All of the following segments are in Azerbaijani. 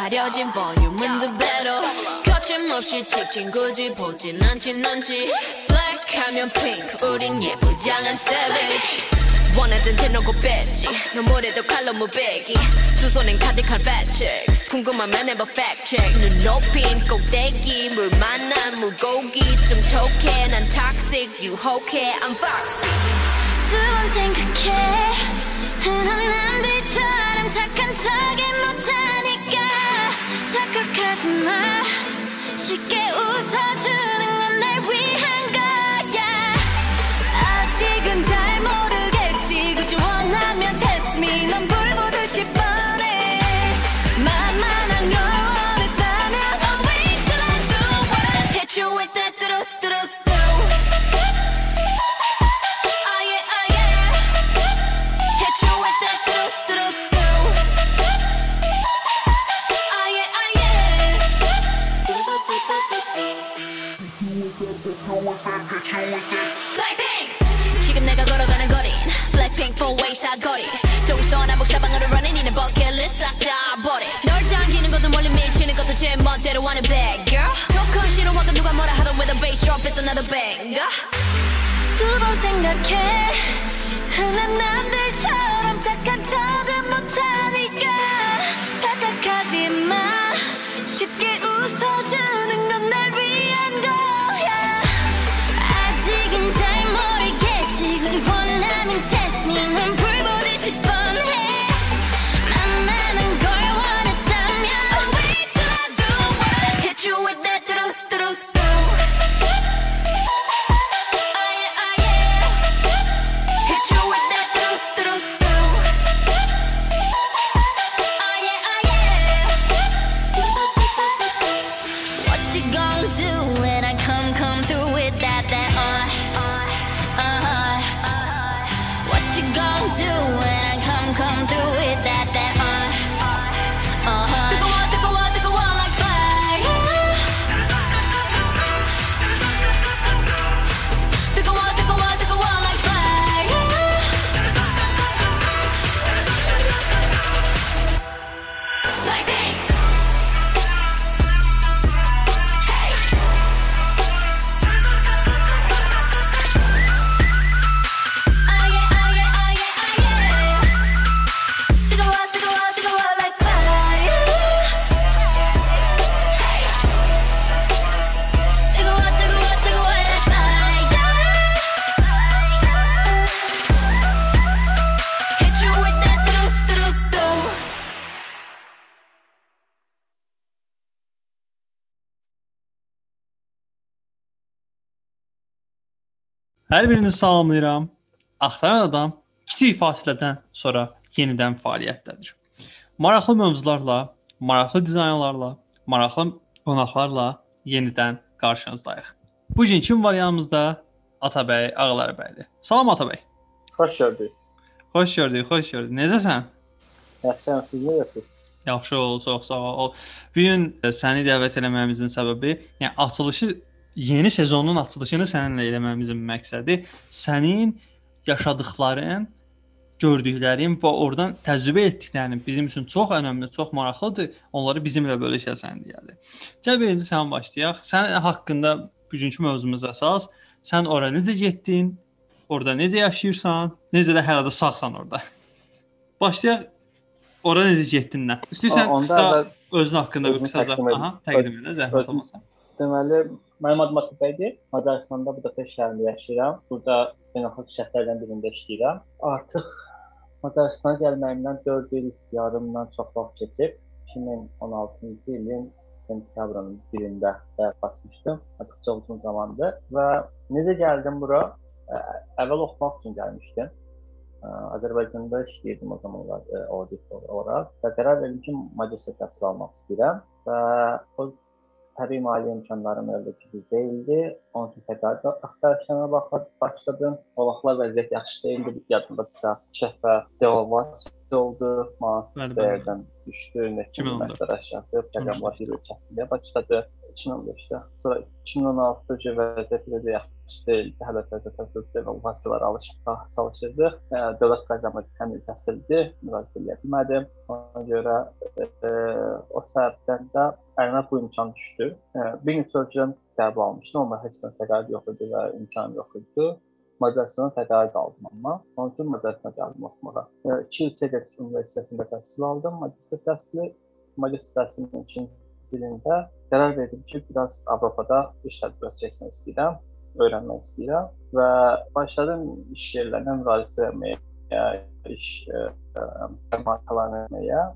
가려진 볼륨은 두 배로. 거침없이 찍힌 굳이 보진 않지 넌지. Black 하면 pink 우린 예쁘장한 savage. 원하던 대놓고 뺐지 너무래도 칼로 무배기. 두 손엔 가득한 fat checks 궁금하면 해봐 fact check. 눈 높인 꼭대기 물 만난 물고기. 좀 톡해 난 toxic 유혹해 I'm foxy. 두번 생각해. 흔한 남들처럼 착한 척이 못하니까 웃음아 쉽게 웃어줘 Blackpink 지금 내가 걸어가는 거린 Blackpink four-way 사거리 동서남북 사방으로 running 이는 버킷리스트 싹다 버려 널 당기는 것도 멀리 밀치는 것도 제 멋대로 하는 bad girl 조금 싫어하고 누가 뭐라 하던 with a bass drop it's another banger 두 번 생각해 흔한 남들처럼 착한 척 Hər birinizi salamlayıram. Axtaran adam kiçik fasilədən sonra yenidən fəaliyyətdədir. Maraqlı mövzularla, maraqlı dizaynlarla, maraqlı qonaqlarla yenidən qarşınızdayıq. Bu gün kim var yanımızda? Atabəy Ağlarbəyli. Salam Atabəy. Xoş gördük. Xoş gördük, xoş gördük. Necəsən? Yaxşıyam, siz necəsiz? Yaxşı ol, çox sağ ol. Bu gün səni dəvət etməyimizin səbəbi, yəni açılışı yeni sezonun açılışını səninlə eləməyimizin məqsədi sənin yaşadıkların, gördüklərin və oradan təcrübə etdiklərin bizim üçün çox önəmli, çox maraqlıdır. Onları bizimlə bölüşəsən deyəli. Gəl birinci sən başlayaq. Sənin haqqında bugünkü mövzumuz əsas. Sən ora necə getdin? Orada necə yaşayırsan? Necə də hələ də sağsan orada? Başlayaq. Ora necə getdin-dən? İstəyirsən O- onda qısa əvvəl özün haqqında bir edim. aha, təqdim edə zəhmət olmasa. Deməli, mənim adım Atabəydir. Macaristanda Budapest şəhərində yaşayıram. Burada beynəlxalq şirkətlərdən birində işləyirəm. Artıq Macaristana gəlməyimdən 4 il yarımdan çox vaxt keçib. 2016-cı ilin sentyabrın 1-də həyat başlamışdım. Artıq çox uzun zamandır və necə gəldim bura? Əvvəl oxumaq üçün gəlmişdim. Azərbaycanda işləyirdim o zamanlar ə, auditor olaraq və qərar verdim ki, magistr təhsil almaq istəyirəm və o təbii maliyyə imkanlarım əldə ki deyildi. Onun üçün təkrar axtarışlarına başladım. O vaxtlar vəziyyət yaxşı deyildi. Yadımdadsa, şəhbə Delovas oldu, manat dəyərdən düşdü, 2014. minnətlər aşağı, proqramlaşdırılır kəsilməyə başladı 2015-də. Sonra 2016-cı vəziyyət də yaxşı deyildi. Hələ təzə təhsil devalvasiyalara alışıb çalışırdıq. E, Dövlət proqramı həmin təhsildi, müraciət edə bilmədim. Ona görə e, o səbəbdən də əlimə bu imkan düşdü. E, bir gün sözcüdən qəbul almışdım, amma heç bir təqaüd yox idi və imkan yox idi. Macaristana təqaüd aldım amma. Onun üçün Macaristana gəldim oxumağa. 2 il Sedex Universitetində təhsil aldım, magistr təhsili. Magistr təhsilinin ikinci ilində qərar verdim ki, biraz Avropada iş təcrübəsi keçmək istəyirəm, öyrənmək istəyirəm və başladım iş yerlərinə müraciət etməyə, iş e, e, markalarına etməyə.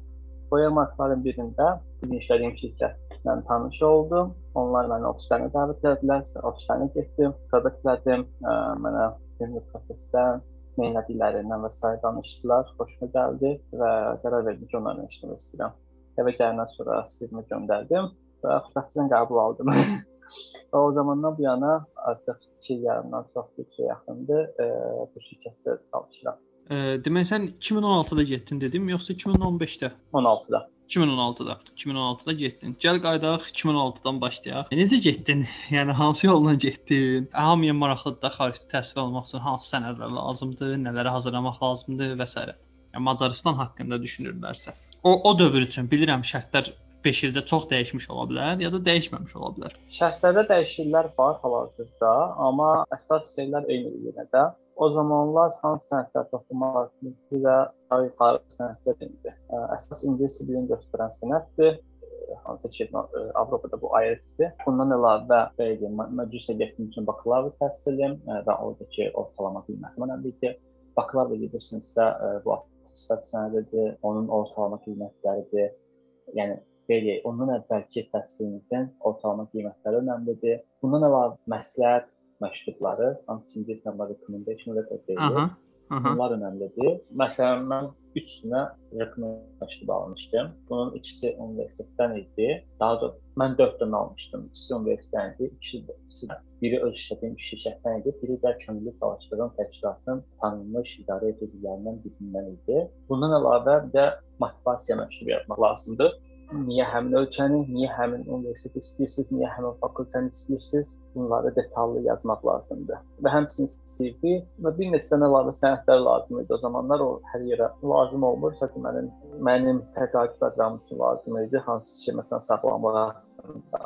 Bu markaların birində bir işlədiyim şirkətlə tanış oldum. Onlar məni ofislərinə dəvət etdilər, ofislərinə getdim, söhbət etdim, mənə ümumi prosesdən, nə etdiklərindən və s. danışdılar, xoşuma gəldi və qərar verdim ki, onlarla işləmək istəyirəm. Evə gələndən sonra CV-mi göndərdim və xoşbəxtliklə qəbul aldım. və o zamandan bu yana artıq 2 il yarımdan çox bir şey yaxındır, ə, bu şirkətdə çalışıram. E, demək sən 2016-da getdin dedim, yoxsa 2015-də? 16-da. 2016-da. 2016-da getdin. Gəl qayıdaq 2016-dan başlayaq. E, necə getdin? Yəni hansı yolla getdin? Hamıya maraqlıdır da xarici təhsil almaq üçün hansı sənədlər lazımdır, nələrə hazırlamaq lazımdır və s. Yəni Macarıstan haqqında düşünürlərsə. O o dövr üçün bilirəm şərtlər 5 ildə çox dəyişmiş ola bilər, ya da dəyişməmiş ola bilər. Şərtlərdə dəyişikliklər var hal-hazırda, amma əsas şeylər eynidir yenə də. O zamanlar hansı sənədlər toxunmaq lazımdır və daha yuxarı sənədlər idi. Ə, Əsas ingilis dilini göstərən sənəddir. Ə, Hansı ki, Avropada bu IELTS-dir. Bundan əlavə belə magistrə getdiyim üçün bakalavr təhsilim və oradakı ortalama qiymətim önəmlidir. Bakalavr gedirsinizsə, ə, bu attestat sənədidir, onun ortalama qiymətləridir. Yəni belə ondan əvvəlki təhsilinizin ortalama qiymətləri önəmlidir. Bundan əlavə məsləhət məktubları, hansı ingilis dilində recommendation letter deyilir. Bunlar önəmlidir. Məsələn, mən 3 dənə recommendation məktubu almışdım. Bunun ikisi universitetdən idi. Daha doğrusu mən 4 dənə almışdım. İkisi universitetdən idi, ikisi də. Biri öz işlədiyim şirkətdən idi, biri də könüllü çalışdığım təşkilatın tanınmış idarə edicilərindən birindən idi. Bundan əlavə bir də motivasiya məktubu yazmaq lazımdır. Niyə həmin ölkəni, niyə həmin universiteti istəyirsiniz, niyə həmin fakültəni istəyirsiniz? Bunları detallı yazmaq lazımdır. Və həmçinin CV və bir neçə dənə əlavə sənədlər lazım idi. O zamanlar o hər yerə lazım olmur. Sadəcə mənim mənim təqaüd proqramım üçün lazım idi. Hansı ki, məsələn, sağlamlığa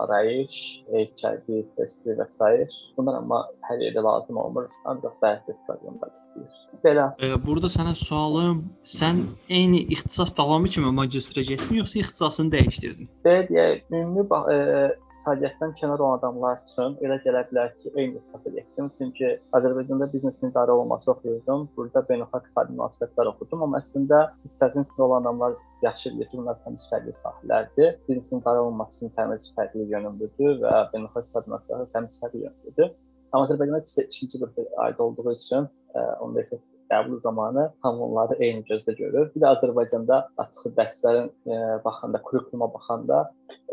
arayış, HIV testi və s. Bunlar amma hər yerdə lazım olmur. Ancaq bəzi proqramlar istəyir. Belə E, burada sənə sualım, sən eyni ixtisas davamı kimi magistrə getdin yoxsa ixtisasını dəyişdirdin? Belə deyək, ümumi e, iqtisadiyyatdan kənar olan adamlar üçün elə gələ bilər ki, eyni ixtisasa getdim. Çünki Azərbaycanda biznes idarə olması oxuyurdum. Burada beynəlxalq iqtisadi münasibətlər oxudum, amma əslində içində olan adamlar ki, bunlar təmiz fərqli sahələrdir. Biznes idarə olunmasının təmiz fərqli yönümdür və beynəlxalq münasibətlər təmiz fərqli yönümdür. Amma Azərbaycanda isə ikinci qrupa aid olduğu üçün ə, universitet qəbulu zamanı hamı onları eyni gözlə görür. Bir də Azərbaycanda açıq dərslərin ə, baxanda, kurikuluma baxanda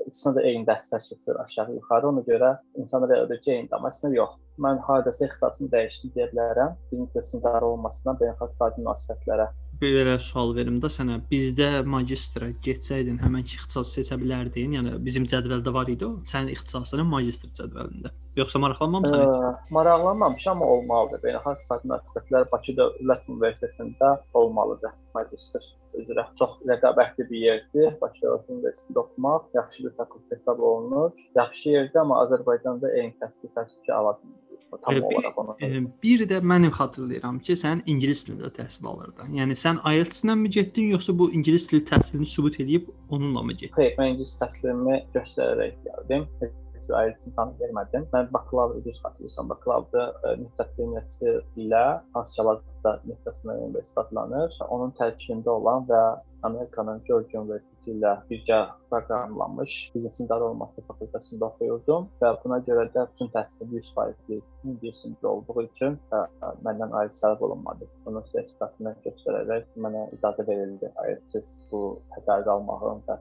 ikisində də eyni dərslər keçir aşağı yuxarı. Ona görə insanlar elə ki, eyni amma əslində yox. Mən hardasa ixtisasımı dəyişdim deyə bilərəm. Birinci siniflər olmasından beynəlxalq münasibətlərə. Belə sual verim də sənə. Bizdə magistrə getsəydin həmin ixtisas seçə bilərdin. Yəni bizim cədvəldə var idi o. Sənin ixtisasının magistr cədvəlində. Yoxsa maraqlanmamısan? Ə, maraqlanmamışam, amma olmalıdır. Beynəlxalq iqtisadi münasibətlər Bakı Dövlət Universitetində olmalıdır magistr üzrə. Çox rəqabətli bir yerdir. Bakı Dövlət Universitetində oxumaq yaxşı bir fakültə hesab olunur. Yaxşı yerdir, amma Azərbaycanda eyni təhsil təşkili ala bilmir. Tam E, bir- olaraq onu. E, bir də mənim xatırlayıram ki, sən ingilis dilində təhsil alırdın. Yəni sən IELTS-lə mi getdin yoxsa bu ingilis dili təhsilini sübut edib onunla mı getdin? Xeyr, mən ingilis təhsilimi göstərərək gəldim. Bir ayrıcı tanı vermədim. Mən bakalavr düz xatırlayırsam, bakalavrda ə, Nüftət Universiteti ilə Asiyalarda Nüftət Universiteti adlanır. Onun tərkibində olan və Amerikanın Georgia Universiteti ilə birgə proqramlanmış biznes idarə olması fakültəsində oxuyurdum və buna görə də bütün təhsilim 100% ingilis dilində olduğu üçün ə, ə, məndən ayrı tələb olunmadı. Bunun sertifikatını göstərərək mənə icazə verildi. Ayrıcsız bu təqaüd almağın və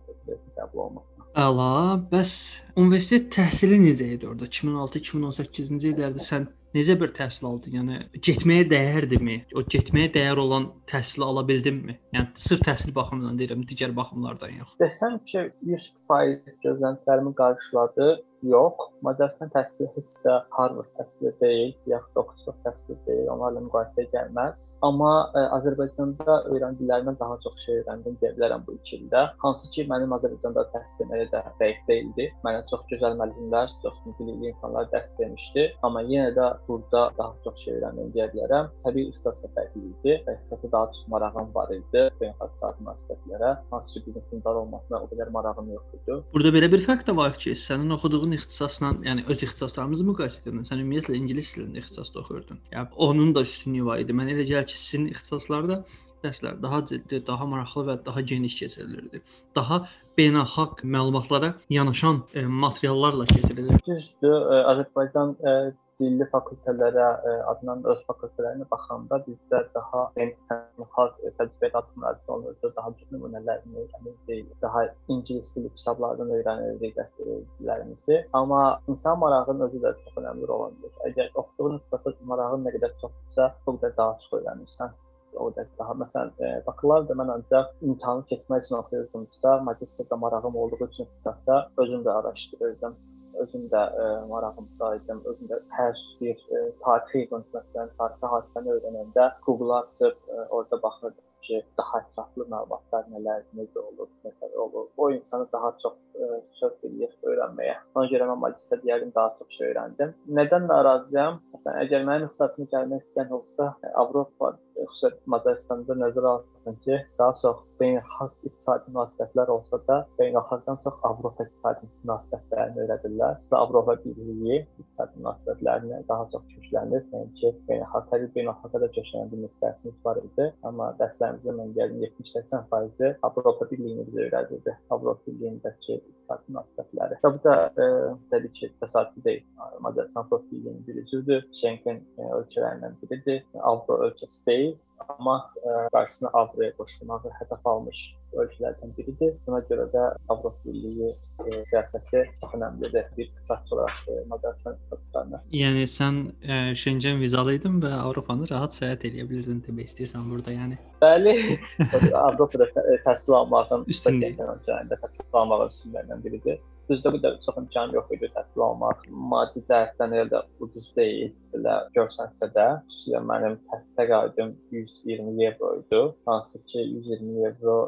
qəbul olmaq. Əla, bəs universitet təhsili necə idi orada? 2006-2018-ci illərdə sən necə bir təhsil aldın? Yəni getməyə dəyərdimi? O getməyə dəyər olan təhsili ala bildinmi? Yəni sırf təhsil baxımından deyirəm, digər baxımlardan yox. Desəm ki, 100% gözləntilərimi qarşıladı. Yox, Macarıstan təhsili heç də Harvard təhsili deyil, yaxud Oxford təhsili deyil, onlarla müqayisəyə gəlməz. Amma ə, Azərbaycanda öyrəndiklərimdən daha çox şey öyrəndim deyə bilərəm bu 2 ildə. Hansı ki, mənim Azərbaycanda təhsilim elə də dəqiq deyildi. Mənə çox gözəl müəllimlər, çox bilikli insanlar dərs vermişdi, amma yenə də burada daha çox şey öyrəndim deyə bilərəm. Təbii ixtisas fərqli idi. İxtisasa daha çox marağım var idi, beynəlxalq münasibətlərə. Hansı ki, bizim fundar olmasına o qədər marağım yox idi. Burada belə bir fakt da var ki, sənin oxuduğun ixtisasla, yəni öz ixtisaslarımızı müqayisə edəndə sən ümumiyyətlə ingilis dilində ixtisasda oxuyurdun. Yəni onun da üstünlüyü var idi. Mənə elə gəlir ki, sizin ixtisaslarda dərslər daha ciddi, daha maraqlı və daha geniş keçirilirdi. Daha beynəlxalq məlumatlara yanaşan e, materiallarla keçirilirdi. Düzdür, e, Azərbaycan e, dilli fakültələrə ə, adından öz fakültələrinə baxanda bizdə daha beynəlxalq təcrübə açımları olunurdu, daha çox nümunələrini öyrənirdik, daha ingilis dili kitablardan öyrənirdik dərslərimizi. Amma insan marağının özü də çox önəmli rol oynayır. Əgər oxuduğun ixtisasa marağın nə qədər çoxdursa, o qədər daha çox öyrənirsən o da daha məsələn e, bakalavr mən ancaq imtahanı keçmək üçün oxuyurdumsa, magistrda marağım olduğu üçün ixtisasda özüm də araşdırırdım özüm də ə, e, marağımdaydım. Özüm də hər bir ə, e, tarixi məsələn, tarixi hadisəni öyrənəndə Google açıb ə, e, orada baxırdım ki, daha ətraflı məlumatlar nələr, necə olur, nəsə olur. O insanı daha çox ə, sövq edir öyrənməyə. Ona görə mən magistrdə deyərdim daha çox şey öyrəndim. Nədən narazıyam? Məsələn, əgər mənim ixtisasıma gəlmək istəyən olsa, Avropa xüsusilə Macaristanda nəzərə alsın ki, daha çox beynəlxalq iqtisadi münasibətlər olsa da, beynəlxalqdan çox Avropa iqtisadi münasibətlərini öyrədirlər və Avropa Birliyi iqtisadi münasibətlərinə daha çox köklənir. Yəni ki, beynəlxalq təbii beynəlxalqa da köklənən bir müstəsniz var idi, amma dərslərimizdə mən gəldim 70-80% Avropa Birliyini bizə öyrədirdi. Avropa Birliyindəki iqtisadi münasibətləri. Və bu da e, təbii ki, təsadüfi deyil. Macarıstan Avropa Birliyinin bir üzvüdür, Schengen e, ölkələrindən biridir, Avro ölkəsi deyil, amma ə, e, qarşısına Avroya qoşulmağı hədəf almış ölkələrdən biridir. Buna görə də Avropa Birliyi e, siyasəti çox önəmlidir bir iqtisadçı olaraq e, Macarıstan iqtisadçılarına. Yəni sən e, Şengen vizalı idin və Avropanı rahat səyahət edə bilirdin demək istəyirsən burada, yəni. Bəli, Avropada təhsil almağın üstünlüyü təhsil almağın üstünlüyündən biridir. Düzdür, bu da çox imkan yox idi təhsil almaq. Maddi cəhətdən elə də ucuz deyil, belə görsənsə də. Xüsusilə mənim təqaüdüm 120 evro idi. Hansı ki, 120 evro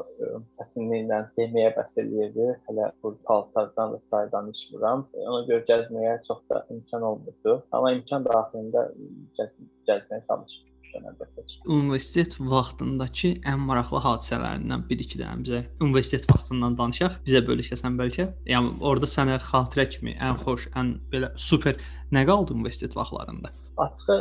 çətinliklə yeməyə bəs eləyirdi. Hələ bu paltardan və saydan danışmıram. Ona görə gəzməyə çox da imkan olmurdu. Amma imkan daxilində gəz gəzməyə çalışdım. Universitet vaxtındakı ən maraqlı hadisələrindən bir-iki dənə bizə universitet vaxtından danışaq. Bizə bölüşəsən bəlkə. Yəni orada sənə xatirə kimi ən xoş, ən belə super nə qaldı universitet vaxtlarında? Açığı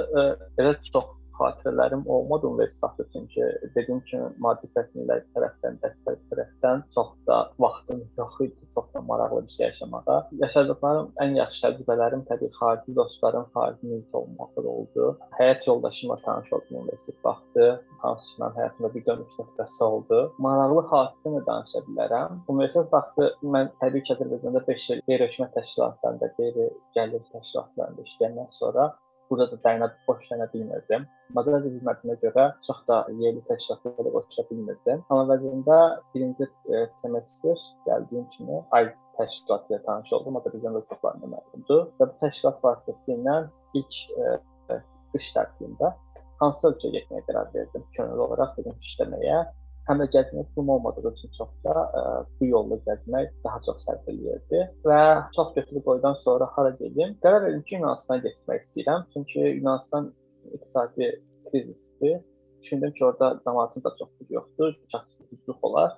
elə çox xatirələrim olmadı universitetdə çünki dediyim kimi maddi çətinliklər tərəfdən, dəstək tərəfdən çox da vaxtım yox idi, çox da maraqlı bir şey yaşamağa. Yaşadıqlarım ən yaxşı təcrübələrim təbii xarici dostlarım, xarici mühit olmaqda oldu. Həyat yoldaşımla tanış oldum universitet vaxtı, hansı ki, mənim həyatımda bir dönüş nöqtəsi oldu. Maraqlı hadisə nə danışa bilərəm? Universitet vaxtı mən təbii ki, Azərbaycanda 5 il qeyri-hökumət təşkilatlarında, qeyri-gəlir təşkilatlarında işləyəndən sonra burada da dayana boş dayana bilmirdim. Madara xidmətinə görə çox da yerli təşkilatlara qoşula bilmirdim. Amma vəzində birinci e, semestr gəldiyim kimi ay təşkilatı ilə tanış oldum. Azərbaycan vəzifələrindən məlumundur və bu təşkilat vasitəsilə ilk e, qış tətilində hansı ölkəyə getməyə qərar verdim. Könüllü olaraq dedim işləməyə həm də gəzmək pulum olmadığı üçün çox da ə, e, bu yolla gəzmək daha çox sərf eləyirdi və çox götürüb qoydan sonra hara gedim? Qərar verdim ki, Yunanıstana getmək istəyirəm. Çünki Yunanıstan iqtisadi krizisdir. Düşündüm ki, orada cəmaətin də çox pulu yoxdur, çatışsızlıq olar,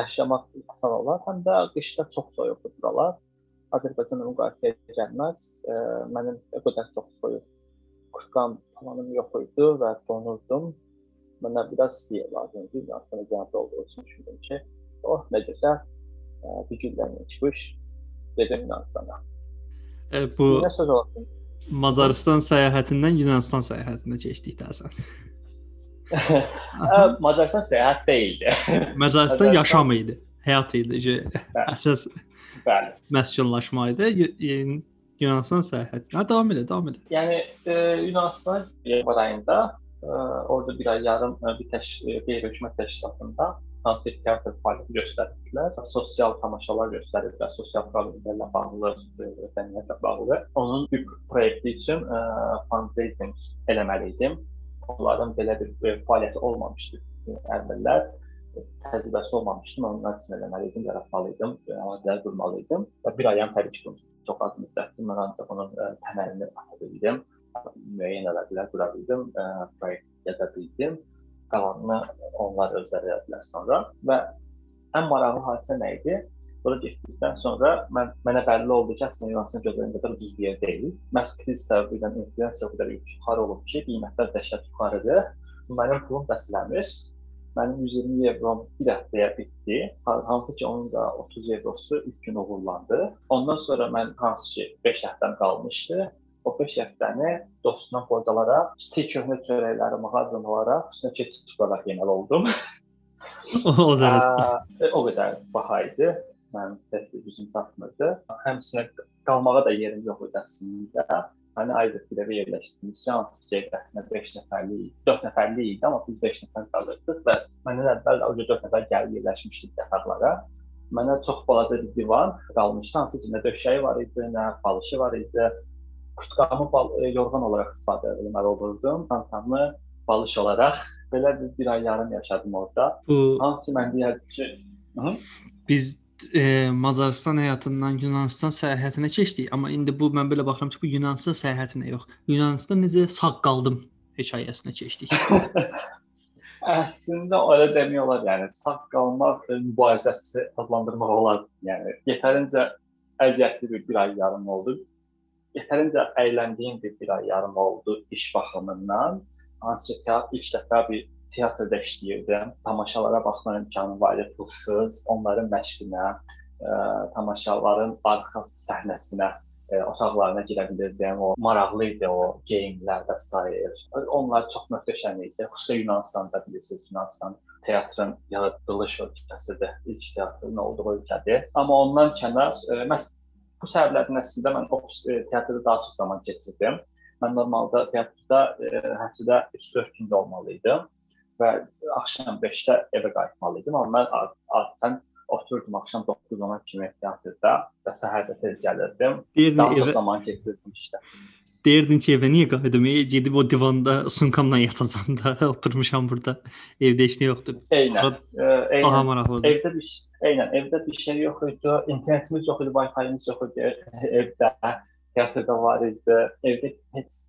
yaşamaq asan olar, həm də qışda çox soyuqdur buralar. Azərbaycanla müqayisəyə gəlməz. Ə, e, mənim o qədər çox soyuq kurtkam tamamım yox idi və donurdum. Mənə biraz siyə lazımdır. Aslında cavabda olduğu üçün düşündüm ki, oh nə gözəl bir gülləmə çıxmış dedim Yunanistana. E, bu Macaristan səyahətindən Yunanistan səyahətinə keçdikdən sonra. Macaristan səyahət deyildi. Macaristan yaşam idi, həyat idi ki, əsas bəli. məskunlaşma idi. Yunanistan səyahəti. Ha davam elə, davam elə. Yəni e, Yunanistan yanvar ayında orada bir ay yarım e, bir təş e, qeyri-hökumət təşkilatında hansı teatr fəaliyyəti göstərirdilər, sosial tamaşalar göstərirdilər, sosial problemlərlə bağlı, mədəniyyətlə bağlı. Onun bir proyekti üçün ə, fundraising eləməli idim. Onların belə bir fəaliyyəti olmamışdı əvvəllər təcrübəsi olmamışdı. Mən onun üçün eləməli idim, yaratmalı idim, amadələr qurmalı idim və bir ayam təbii ki, çox az müddətdir. Mən ancaq onun təməlini ata bildim, müəyyən əlaqələr qura bildim, ə, proyekt yaza bildim qalanını onlar özləri elədilər sonra və ən maraqlı hadisə nə idi? Bura getdikdən sonra mən mənə bəlli oldu ki, əslində Yunanistan gözlədiyim qədər ucuz bir yer deyil. Məhz kriz səbəbilə inflyasiya o qədər yuxarı olub ki, qiymətlər dəhşət yuxarıdır. Mənim pulum bəsləmiş. Mənim 120 evrom bir həftəyə bitdi. Hansı ki, onun da 30 evrosu 3 gün uğurlandı. Ondan sonra mən hansı ki 5 həftəm qalmışdı o 5 həftəni dostuna pozalaraq, kiçik köhnə çörəklərimi hazırlayaraq, üstünə keçid çıxaraq yeməli oldum. o dərəcədə. o qədər baha idi. Mənim təhsil gücüm çatmırdı. Həmçinin qalmağa da yerim yox idi əslində. Hani Isaac bir evə yerləşdirdik. Ki, əslində 5 nəfərlik, 4 nəfərlik idi, amma biz 5 nəfər qalırdıq və məndən əvvəl o 4 nəfər gəlib yerləşmişdik yataqlara. Mənə çox balaca bir divan qalmışdı. Hansı ki, nə döşəyi var idi, nə balışı var idi kutqamı bal e, yorğan olaraq istifadə etməli olurdum. Çantamı balış olaraq belə bir, bir ay yarım yaşadım orada. Bu hansı mən deyərdim ki, Hı biz e, Macarıstan həyatından Yunanistan səyahətinə keçdik, amma indi bu mən belə baxıram ki, bu Yunanistan səyahətinə yox, Yunanistan necə sağ qaldım hekayəsinə keçdik. Əslində elə demək olar, yəni sağ qalmaq mübarizəsi adlandırmaq olar. Yəni yetərincə əziyyətli bir, bir ay yarım oldu yetərincə əyləndiyim bir, bir ay yarım oldu iş baxımından. Hansı ki, ilk dəfə bir teatrda işləyirdim. Tamaşalara baxma imkanım var idi, pulsuz. Onların məşqinə, ə, tamaşaların arxa səhnəsinə ə, otaqlarına girə bilirdim. O maraqlı idi o geyimlər və s. Onlar çox möhtəşəm idi. Xüsusilə Yunanıstanda bilirsiniz, Yunanistan teatrın yaradılış ölkəsidir. İlk teatrın olduğu ölkədir. Amma ondan kənar, məhz Bu səbəblərdən əslində mən ofis e, teatrda daha çox zaman keçirdim. Mən normalda teatrda e, həftədə 3-4 gün olmalı idim və axşam 5-də evə qayıtmalı idim. Amma mən adətən oturdum axşam 9-10-a kimi teatrda və səhər də tez gəlirdim. Daha çox zaman keçirdim işdə deyirdin ki, evə niyə qayıdım? Gedib o divanda sumkamla yatacam da, oturmuşam burada. Evdə heç nə yoxdur. Eynən. Eynən. Daha maraqlıdır. Evdə bir eynən, evdə bir şey yox idi. İnternetimiz yox idi, Wi-Fi-miz yox idi evdə. Teatrda var idi. Evdə heç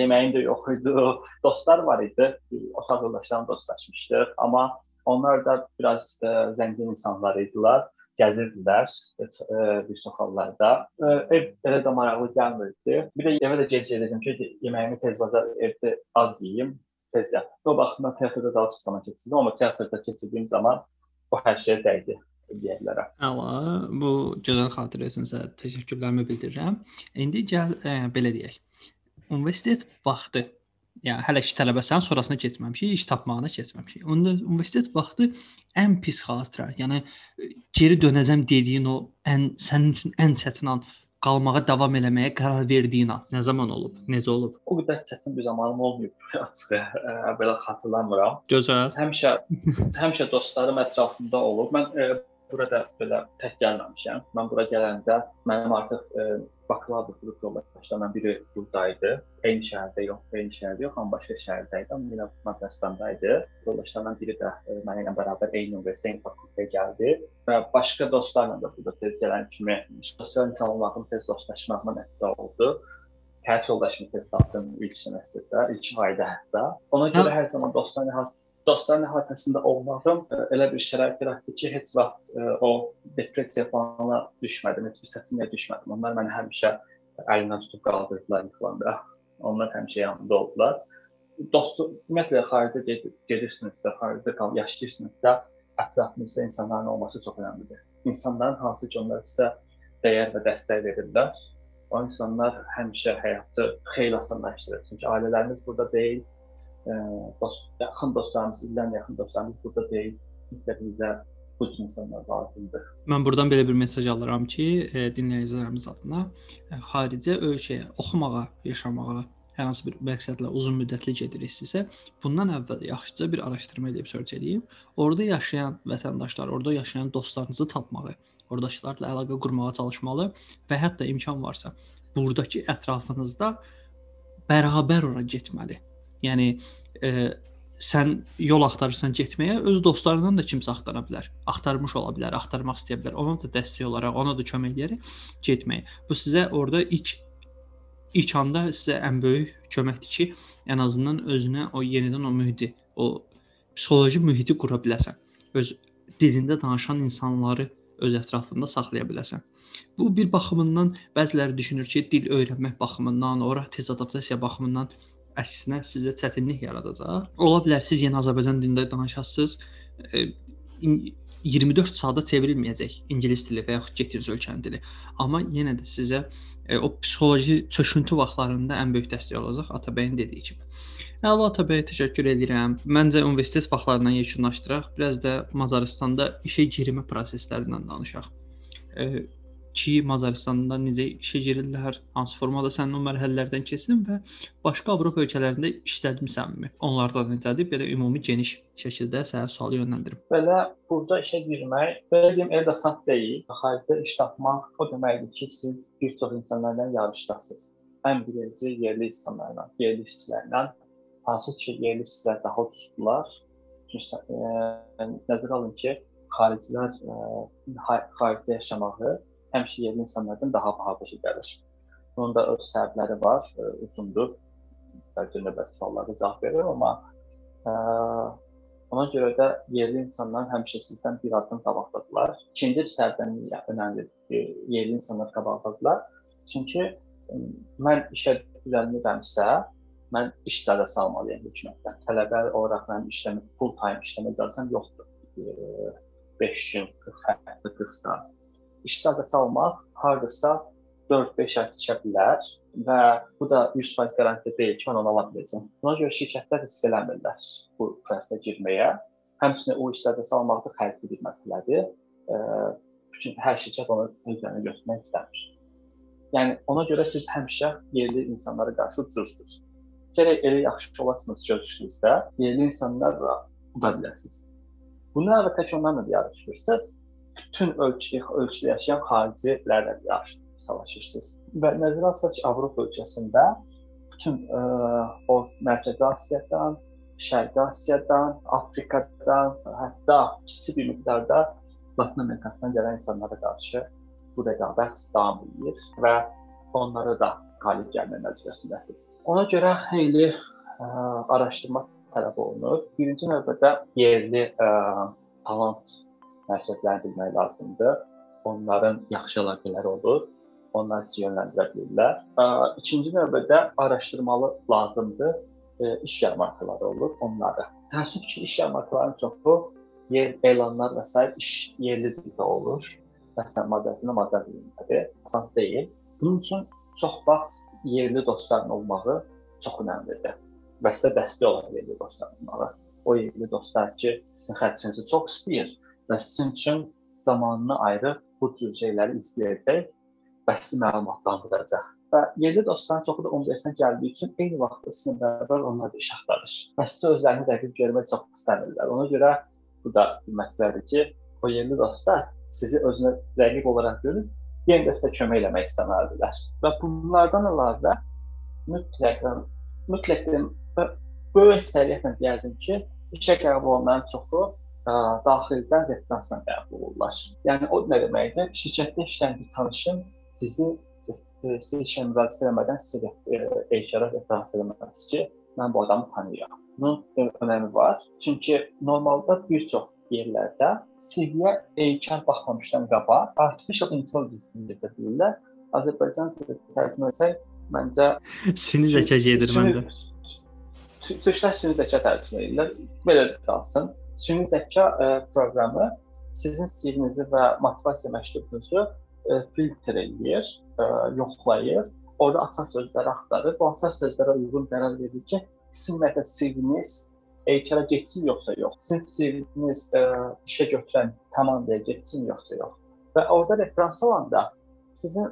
yeməyim də yox idi. Dostlar var idi. Otaq yoldaşlarım dostlaşmışdıq, amma onlar da biraz ə, e, zəngin insanlar idilər gəzirdilər e, bir çox hallarda. E, ev elə də maraqlı gəlmirdi. Bir də evə də gec gedirdim ki, yeməyimi tez vaxtda evdə az yeyim, tez yat. O baxımdan teatrda daha çox zaman keçirdim, amma teatrda keçirdiyim zaman o hər şeyə dəydi deyə bilərəm. Əla, bu gözəl xatirə üçün təşəkkürlərimi bildirirəm. İndi gəl ə, e, belə deyək. Universitet vaxtı yəni hələ ki tələbəsən, sonrasına keçməmişik, iş tapmağına keçməmişik. Onda universitet vaxtı ən pis xatirə, yəni geri dönəcəm dediyin o ən sənin üçün ən çətin an qalmağa davam eləməyə qərar verdiyin an nə zaman olub? Necə olub? O qədər çətin bir zamanım olmayıb açığı. Belə xatırlamıram. Gözəl. Həmişə həmişə dostlarım ətrafımda olub. Mən ə, burada belə tək gəlməmişəm. Mən bura gələndə mənim artıq ə, bakalavr qrup yoldaşlarından biri buradaydı. Eyni şəhərdə yox, eyni şəhərdə yox, amma başqa şəhərdə idi. Amma yenə Macaristanda idi. Yoldaşlarından biri də e, mənə ilə bərabər eyni universitetə, eyni fakültəyə gəldi və başqa dostlarla da burada tez gələn kimi sosial insan olmağım, tez dostlaşmağıma nəticə oldu. Həyat yoldaşımı tez tapdım ilk semestrdə, ilk ayda hətta. Ona görə hər zaman dostlarla dostların əhatəsində olmağım elə bir şərait yaratdı ki, heç vaxt o depressiya falana düşmədim, heç bir çətinliyə düşmədim. Onlar məni həmişə əlindən tutub qaldırdılar yıxılanda. Onlar həmişə yanımda oldular. Dostu, ümumiyyətlə xaricdə ged gedirsinizsə, xaricdə qal yaşayırsınızsa, ətrafınızda insanların olması çox önəmlidir. İnsanların hansı ki, onlar sizə dəyər və dəstək verirlər, o insanlar həmişə həyatı xeyli asanlaşdırır. Çünki ailələrimiz burada deyil, dost, yaxın dostlarımız, illərlə yaxın dostlarımız burada deyil. Mütləq bizə bu cür insanlar lazımdır. Mən buradan belə bir mesaj alıram ki, dinləyicilərimiz adına xaricə ölkəyə oxumağa, yaşamağa hər hansı bir məqsədlə uzun müddətli gediriksə, bundan əvvəl yaxşıca bir araşdırma edib search edib, orada yaşayan vətəndaşlar, orada yaşayan dostlarınızı tapmağı, oradakılarla əlaqə qurmağa çalışmalı və hətta imkan varsa, burdakı ətrafınızda bərabər ora getməli. Yəni e, sən yol axtarırsan getməyə, öz dostlarından da kimsə axtara bilər. Axtarmış ola bilər, axtarmaq istəyə bilər. Ona da dəstək olaraq, ona da kömək edərək getməyə. Bu sizə orada ilk ilk anda sizə ən böyük köməkdir ki, ən azından özünə o yenidən o mühiti, o psixoloji mühiti qura biləsən. Öz dilində danışan insanları öz ətrafında saxlaya biləsən. Bu bir baxımından bəziləri düşünür ki, dil öyrənmək baxımından, ora tez adaptasiya baxımından əksinə sizə çətinlik yaradacaq. Ola bilər siz yenə Azərbaycan dilində danışasınız. 24 saata çevrilməyəcək ingilis dili və yaxud getdiyiniz ölkənin dili. Amma yenə də sizə e, o psixoloji çöküntü vaxtlarında ən böyük dəstək olacaq Atabəyin dediyi kimi. Əla Atabəyə təşəkkür edirəm. Məncə universitet vaxtlarından yekunlaşdıraq, biraz da Macaristanda işə girmə proseslərindən danışaq. Ki, Macaristanda necə işə girirlər, hansı formada sənin o mərhələlərdən keçdin və başqa Avropa ölkələrində işlədmisənmi? Onlardan necədir? Belə ümumi geniş şəkildə sənə sualı yönləndirim. Belə burada işə girmək, belə deyim, səhv deyil. Xaricdə iş tapmaq o deməkdir ki, siz bir çox insanlarla yarışdasınız. Ən birinci yerli insanlarla, yerli işçilərlə, hansı ki, yerli işçilər daha ucuzdular. Çünki e, nəzərə alın ki, xaricilər e, xaricdə yaşamağı həmişə yerli insanlardan daha baha başa gəlir. Bunun da öz səbəbləri var, ə, uzundur. Bəlkə növbəti suallara cavab verərəm, amma ə, ona görə də yerli insanlar həmişə sizdən bir addım qabaqdadılar. İkinci bir səbəbdən önəmlidir. Yerli insanlar qabaqdadılar. Çünki mən işə düzəlmirəmsə, mən iş icazəsi almalıyam hökumətdən. Tələbə olaraq mən işləmə full time işləmə icazəm yoxdur. 5 gün, 40 həftə, 40 saat iştirak almaq hardasa 4-5 ay çəkə bilər və bu da 100% garantiya deyil ki, onu ala biləcəm. Buna görə şirkətlər risk eləmirlər bu prosesə girməyə. Həmçinin o işlərdə salmaq da xərcli bir məsələdir. Çünki hər şirkət onu özünə götürmək istəmir. Yəni ona görə siz həmişə yerli insanlara qarşı ucuzsuz. Gərək elə yaxşı olasınız görüşünüzdə, yerli insanlarla uda biləsiniz. Bunu əlbəttə ki, onlarla yarışırsınız bütün ölkə, ölkədə yaşayan xaricilərlə savaşırsınız. Və nəzərə alsaq ki, Avropa ölkəsində bütün ə, o Mərkəzi Asiyadan, Şərqi Asiyadan, Afrikadan, hətta kiçik bir miqdarda Latın Amerikasından gələn insanlara qarşı bu rəqabət davam edir və onlara da qalib gəlmə məcburiyyətindəsiniz. Ona görə xeyli ə, araşdırma tələb olunur. Birinci növbədə yerli ə, talant mərkəzlərini bilmək lazımdır. Onların yaxşı əlaqələri olur. Onlar sizi yönləndirə bilirlər. İkinci növbədə araşdırmalı lazımdır. İş yarmarkaları olur, onları. Təəssüf ki, iş yarmarkalarının çoxu yer elanlar və s. iş yerli dildə olur. Məsələn, madətinə maddə dilindədir. Asan deyil. Bunun üçün çox vaxt yerli dostların olmağı çox önəmlidir. Və sizə dəstək olan yerli dostlar olmalı. O yerli dostlar ki, sizin xərcinizi çox istəyir və sizin üçün zamanını ayırıb bu cür şeyləri izləyəcək və sizi məlumatlandıracaq. Və yerli dostların çoxu da universitetə gəldiyi üçün eyni vaxtda sizinlə bərabər onlar da iş axtarır. Və sizə özlərini rəqib görmək çox istəmirlər. Ona görə bu da bir məsələdir ki, o yerli dostlar sizi özünə rəqib olaraq görüb, yenə də sizə kömək eləmək istəməlidirlər. Və bunlardan əlavə mütləq mütləq böyük səviyyətlə deyərdim ki, işə qəbul olunanların çoxu ə, daxildən referensla qəbul olurlar. Yəni o nə deməkdir? Şirkətdə işləyən bir tanışın sizi siz işə müraciət etmədən sizə HR-ə referans eləməlidir ki, mən bu adamı tanıyıram. Bunun önəmi var. Çünki normalda bir çox yerlərdə CV-yə HR baxmamışdan qabaq artificial intelligence necə deyirlər. Azərbaycan tərcümə etsək, məncə süni zəka gedir məncə. Türklər süni zəka tərcümə edirlər. Belə qalsın süni zəka ə, e, proqramı sizin CV-nizi və motivasiya məktubunuzu ə, e, filtr eləyir, ə, e, yoxlayır. Orada əsas sözləri axtarır. Bu əsas sözlərə uyğun qərar verir ki, məqsəd CV-niz HR-ə getsin yoxsa yox. Sizin CV-niz işə götürən komandaya getsin yoxsa yox. Və orada referans olanda sizin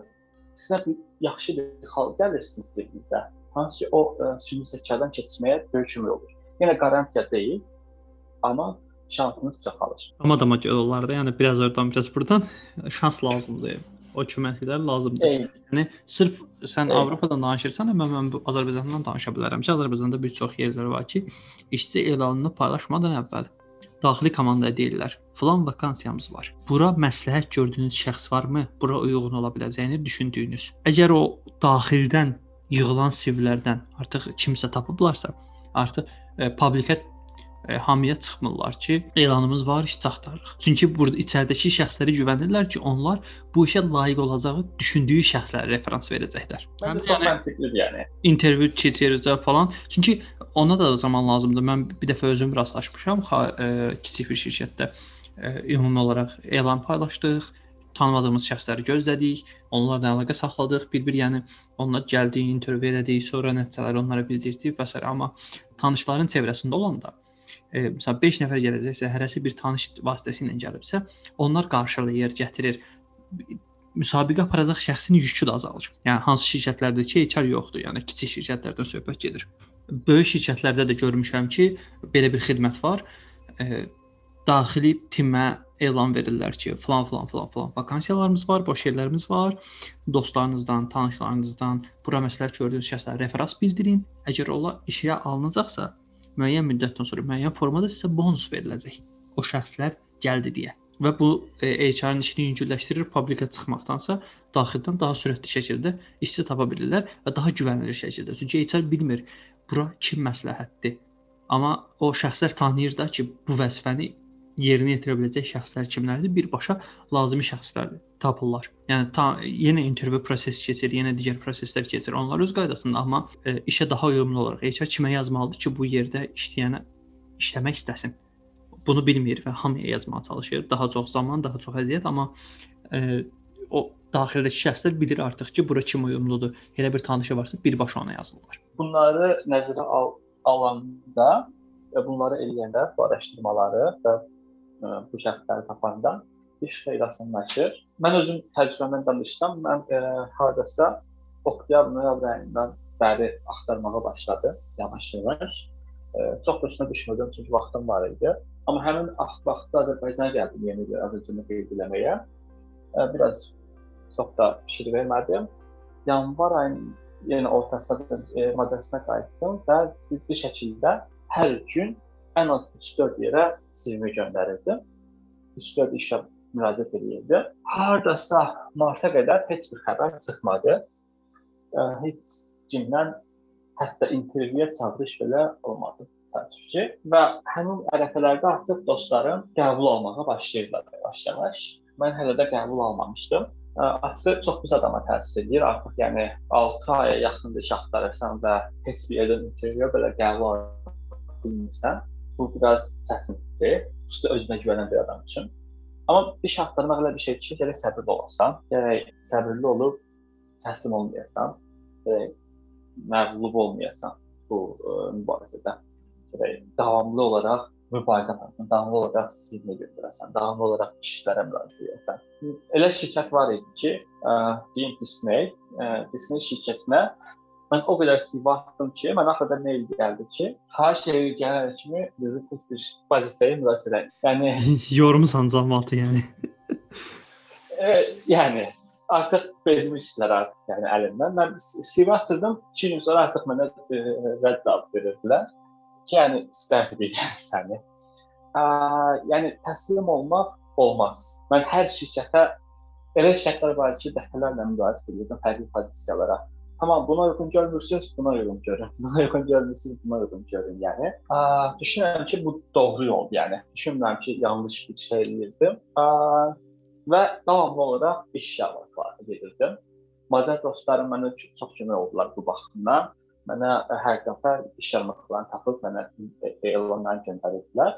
sizə bir yaxşı bir hal gəlirsin CV-nizə. Hansı ki o sümük zəkadan keçməyə böyük kömək olur. Yenə qarantiya deyil, amma şansınız çoxalır. Amma da göl olar da, yəni biraz oradan, biraz burdan şans lazımdır. O köməklər lazımdır. Eyni. Yəni sırf sən Eyni. Avropadan danışırsan, amma mən bu Azərbaycandan danışa bilərəm ki, Azərbaycanda bir çox yerlər var ki, işçi elanını paylaşmadan əvvəl daxili komandaya deyirlər. Falan vakansiyamız var. Bura məsləhət gördüyünüz şəxs varmı? Bura uyğun ola biləcəyini düşündüyünüz. Əgər o daxildən yığılan CV-lərdən artıq kimsə tapıblarsa, artıq e, publikə e, hamıya çıxmırlar ki, elanımız var, iş axtarırıq. Çünki burada içəridəki şəxslərə güvənirlər ki, onlar bu işə layiq olacağı düşündüyü şəxslərə referans verəcəklər. Həm də yəni məntiqlidir yəni. intervyu keçirəcək falan. Çünki ona da zaman lazımdır. Mən bir dəfə özüm rastlaşmışam, xa, e, kiçik bir şirkətdə e, ümumi olaraq elan paylaşdıq, tanımadığımız şəxsləri gözlədik, onlarla əlaqə saxladıq, bir-bir yəni onlar gəldi, intervyu elədik, sonra nəticələri onlara bildirdik və s. amma tanışların çevrəsində olanda e, məsələn 5 nəfər gələcəksə, hərəsi bir tanış vasitəsilə gəlibsə, onlar qarşılayır, gətirir. Müsabiqə aparacaq şəxsin yükü də azalır. Yəni hansı şirkətlərdə ki, HR yoxdur, yəni kiçik şirkətlərdən söhbət gedir. Böyük şirkətlərdə də görmüşəm ki, belə bir xidmət var. E, daxili timə elan verirlər ki, falan falan falan falan vakansiyalarımız var, boş yerlərimiz var. Dostlarınızdan, tanışlarınızdan bura məsləhət gördüyünüz şəxslərə referans bildirin. Əgər ola işə alınacaqsa, müəyyən müddətdən sonra müəyyən formada sizə bonus veriləcək. O şəxslər gəldi deyə. Və bu e, HR-ın işini yüngülləşdirir, publikə çıxmaqdansa daxildən daha sürətli şəkildə işçi tapa bilirlər və daha güvənilir şəkildə. Çünki HR bilmir bura kim məsləhətdir. Amma o şəxslər tanıyır da ki, bu vəzifəni yerinə yetirə biləcək şəxslər kimlərdir? Birbaşa lazımi şəxslərdir, tapırlar. Yəni ta, yenə intervyu prosesi keçir, yenə digər proseslər keçir. Onlar öz qaydasında, amma e, işə daha uyğun olaraq HR kimə yazmalıdır ki, bu yerdə işləyənə işləmək istəsin. Bunu bilmir və hamıya yazmağa çalışır. Daha çox zaman, daha çox əziyyət, amma e, o daxildəki şəxslər bilir artıq ki, bura kim uyğunludur. Elə bir tanışı varsa birbaşa ona yazırlar. Bunları nəzərə al alanda və bunları eləyəndə bu araşdırmaları və bu şəxsləri tapanda iş xeyli asanlaşır. Mən özüm təcrübəmdən danışsam, mən ə, hardasa oktyabr, noyabr ayından bəri axtarmağa başladım yavaş-yavaş. Ə, Çox üstünə düşmədim çünki vaxtım var idi. Amma həmin ax vaxtda Azərbaycana gəldim yeni bir Azərbaycanı qeyd etməyə. Ə, Biraz çox da fikir vermədim. Yanvar ayının yenə ortasında e, Macaristana qayıtdım və ciddi şəkildə hər gün ən az 3-4 yerə CV göndərirdim. 3-4 işə müraciət edirdim. Hardasa marta qədər heç bir xəbər çıxmadı. Heç kimdən hətta intervyuya çağırış belə olmadı təəssüf ki. Və həmin ərəfələrdə artıq dostlarım qəbul almağa başlayırlar yavaş-yavaş. Mən hələ də qəbul almamışdım. Açığı çox pis adama təsir edir. Artıq yəni 6 aya yaxındır iş axtarırsan və heç bir yerdən intervyu belə qəbul ala bilmirsən. Bu biraz çətindir. Xüsusilə özünə güvənən bir adam üçün. Amma iş axtarmaq elə bir şeydir ki, gərək səbirli olasan. Gərək səbirli olub təslim olmayasan. Gərək məğlub olmayasan bu ə, mübarizədə. Gərək davamlı olaraq mübarizə aparasan, davamlı olaraq sirrinə götürəsən, davamlı olaraq işlərə müraciət edəsən. Elə şirkət var idi ki, ə, deyim Disney, ə, Disney şirkətinə mən o qədər CV atdım ki, mən axırda mail gəldi ki, xahiş edirəm gələn kimi bizi tez pozisiyaya müraciət edin. Yəni Yormusan cəmaatı yəni. e, yəni artıq bezmişdilər artıq yəni əlimdən. Mən CV atırdım, 2 gün sonra artıq mənə e, rədd cavab verirdilər ki, yəni istəmirik səni. Ə, yəni təslim olmaq olmaz. Mən hər şirkətə elə şirkətlər var ki, dəfələrlə müraciət edirəm fərqli pozisiyalara. Tamam, buna uyğun görmürsüz, buna uyğun görün. Buna uyğun görmürsüz, buna uyğun görün, yəni. Ə, düşünürəm ki, bu doğru yol, yəni. Düşünmürəm ki, yanlış bir şey edirdim. Ə, və davamlı olaraq iş şəraitləri gedirdim. Macar dostlarım mənə çox, çox kömək oldular bu baxımdan. Mənə ə, hər dəfə iş şəraitlərini tapıb mənə e- elanlar göndərirdilər.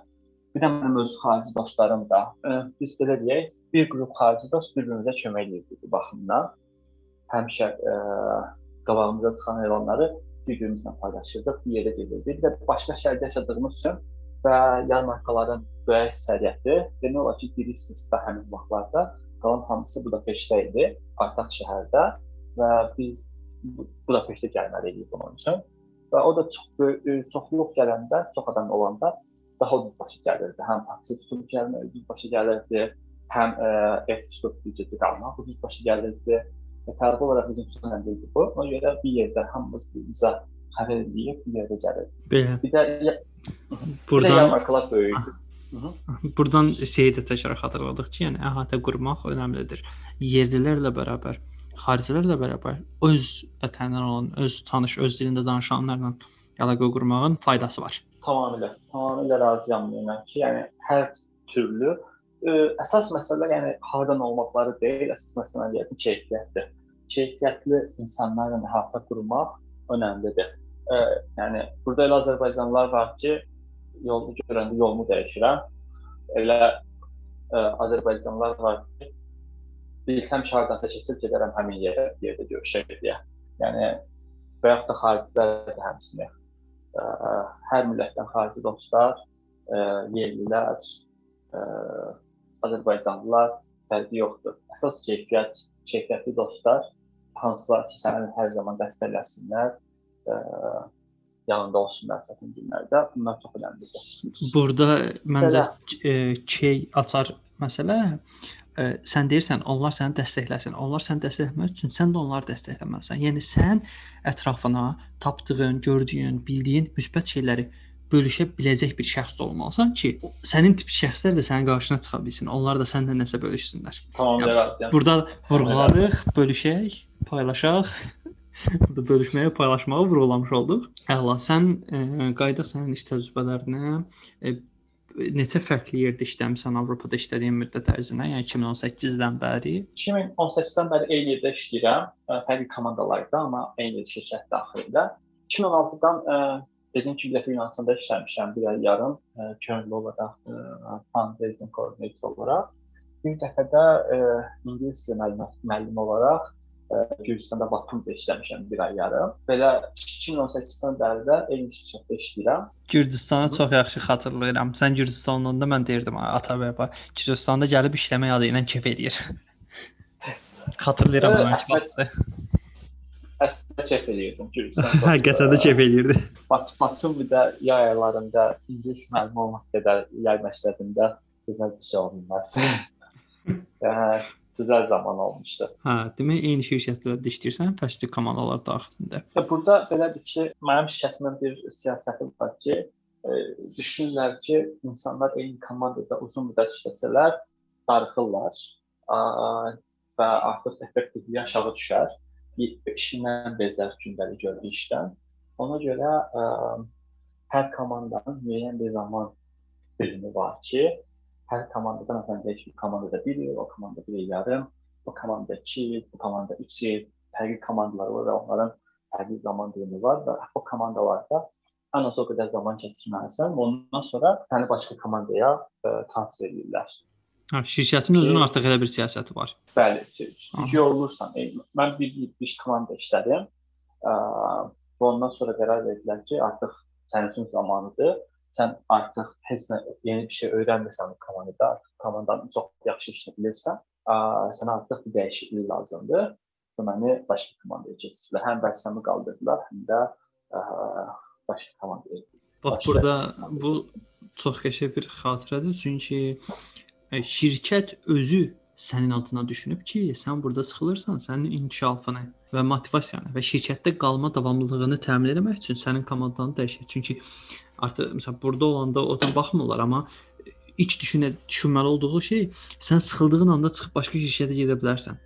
Bir də mənim öz xarici dostlarım da, ə, biz belə deyək, bir qrup xarici dost bir-birimizə kömək edirdik bu baxımdan. Həmişə ə, qabağımıza çıxan elanları bir-birimizlə paylaşırdıq, bir yerə gedirdik. Bir də başqa şəhərdə yaşadığımız üçün və yarmarkaların böyük əksəriyyəti demək olar ki, bir istisna həmin vaxtlarda qalan hamısı Budapeştdə idi, paytaxt şəhərdə və biz Budapeştə gəlməli idik bunun üçün. Və o da çox böyük çoxluq gələndə, çox adam olanda daha ucuz başa gəlirdi. Həm taksi tutub gəlmək ucuz başa gəlirdi, həm ə, ev tutub büdceti qalmaq ucuz başa gəlirdi. Və tələb olaraq bizim idi bu. Ona görə bir yerdə hamımız birimizə xəbər edib bir yerdə gəlir. Belə. Bir də Buradan yarmarkalar böyükdür. buradan şeyi də təkrar xatırladıq ki, yəni əhatə qurmaq önəmlidir. Yerlilərlə bərabər, xaricilərlə bərabər öz vətənindən olan, öz tanış, öz dilində danışanlarla əlaqə qurmağın faydası var. Tamamilə, tamamilə razıyam bununla ki, yəni hər türlü ə, əsas məsələ yəni hardan olmaqları deyil, əsas məsələ yəni keyfiyyətdir. Keyfiyyətli insanlarla əhatə qurmaq önəmlidir. Ə, yəni burada elə Azərbaycanlılar var ki, yolu görəndə yolumu dəyişirəm. Elə ə, Azərbaycanlılar var ki, bilsəm ki, hardansa keçib gedərəm həmin yerə, yerdə görüşək deyə. Yəni və yaxud da xaricilər də həmçinin hər millətdən xarici dostlar, ə, yerlilər, ə, Azərbaycanlılar fərqi yoxdur. Əsas keyfiyyət, keyfiyyətli dostlar hansılar ki, səni hər zaman dəstəkləsinlər, ə, yanında olsunlar çətin günlərdə. Bunlar çox əhəmiylidir. Burada məncə e, key açar məsələ e, sən deyirsən onlar səni dəstəkləsin. Onlar səni dəstəkləmək üçün sən də onları dəstəkləməlisən. Yəni sən ətrafına tapdığın, gördüyün, bildiyin müsbət şeyləri bölüşə biləcək bir şəxs də olmalısan ki, sənin tip şəxslər də sənin qarşına çıxa bilsin. Onlar da səninlə nəsə bölüşsünlər. Tamamilə razıyam. Burada vurğuladıq, bölüşək, paylaşaq. Burada bölüşməyə, paylaşmağı vurğulamış olduq. Əla, sən e, qayda sənin iş təcrübələrinə e, neçə fərqli yerdə işləmisən Avropada işlədiyin müddət ərzində, yəni 2018-dən bəri? 2018-dən bəri eyni yerdə işləyirəm, ə, fərqli komandalarda, amma eyni şirkət daxilində. 2016-dan ə, dediyim kimi dəfə Yunanıstanda işləmişəm bir ay yarım, ə, könüllü olaraq, ə, fundraising koordinator olaraq. Bir dəfə də ə, ingilis dili müəllimi, olaraq Gürcüstanda Batumda işləmişəm bir ay yarım. Belə 2018-dən bəri də eyni şirkətdə işləyirəm. Gürcüstanı çox yaxşı xatırlayıram. Sən Gürcüstanlı olanda mən deyirdim, "Ay, ata və bax, Gürcüstanda gəlib işləmək adı ilə kef eləyir." Xatırlayıram əslində- vaxtı. Əslində kef eləyirdim Gürcüstan. Həqiqətən də ə, kef eləyirdi. Bat Batumda yay aylarında ingilis müəllimi olmaq qədər yay məktəbində gözəl bir şey olmaz. yəni gözəl zaman olmuşdu. Hə, demək eyni şirkətlərdə işləyirsən, fərqli komandalar daxilində. Və burada belədir ki, mənim şirkətimin bir siyasəti var ki, e, düşünürlər ki, insanlar eyni komandada uzun müddət işləsələr, darıxırlar a, və artıq effektivliyi aşağı düşər. İşindən bezər gündəlik gördüyü işdən. Ona görə ə, hər komandanın müəyyən bir zaman dilimi var ki, hər komandada məsələn deyək ki, komandada 1 il, o komandada 1 il yarım, bu komandada 2 il, bu komandada 3 il, fərqli komandalar var və onların fərqli zaman dilimi var və o komandalarda ən az o qədər zaman keçirməlisən ondan sonra səni başqa komandaya ə, transfer edirlər. Hə, şirkətin özünün artıq elə bir siyasəti var. Bəli, güclü olursan, ey, mən bir bir, bir komanda işlədim. Və ondan sonra qərar verdilər ki, artıq sənin üçün zamanıdır. Sən artıq heç nə yeni bir şey öyrənmirsən bu komandada, artıq komandanın çox yaxşı işini bilirsən. Ə, sənə artıq bir dəyişiklik lazımdır. Və məni başqa komandaya keçirdilər. Həm vəzifəmi qaldırdılar, həm də ə, başqa komandaya. Bax burada bu çox qəşəng bir xatirədir, çünki şirkət özü sənin adına düşünüb ki, sən burada sıxılırsan, sənin inkişafını və motivasiyanı və şirkətdə qalma davamlılığını təmin etmək üçün sənin komandanı dəyişir. Çünki artıq məsələn burada olanda o da baxmırlar, amma iç düşünə düşünməli olduğu şey sən sıxıldığın anda çıxıb başqa şirkətə gedə bilərsən.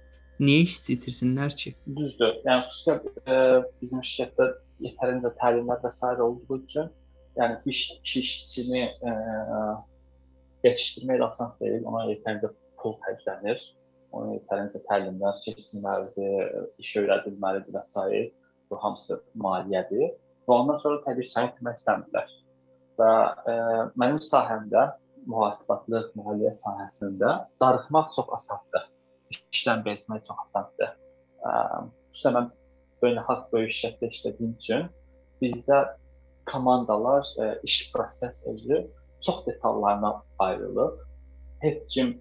Niyə istəyirsinlər ki? Düzdür. Yəni xüsusilə e, bizim şirkətdə yetərincə təlimlər və s. olduğu üçün, yəni bir iş, iş işçisini e, yetişdirmək də asan deyil. Ona yetərincə pul xərclənir. Ona yetərincə təlimlər keçilməlidir, iş öyrədilməlidir və s. Bu hamısı maliyyədir. Və ondan sonra təbii ki, səni itirmək istəmirlər. Və e, mənim sahəmdə mühasibatlıq, maliyyə sahəsində darıxmaq çox asandır. İşdən bezmək çox asandır. Ə, Xüsusən mən beynəlxalq böyük şirkətdə işlədiyim üçün bizdə komandalar, e, iş proses özü çox detallarına ayrılıb. Heç kim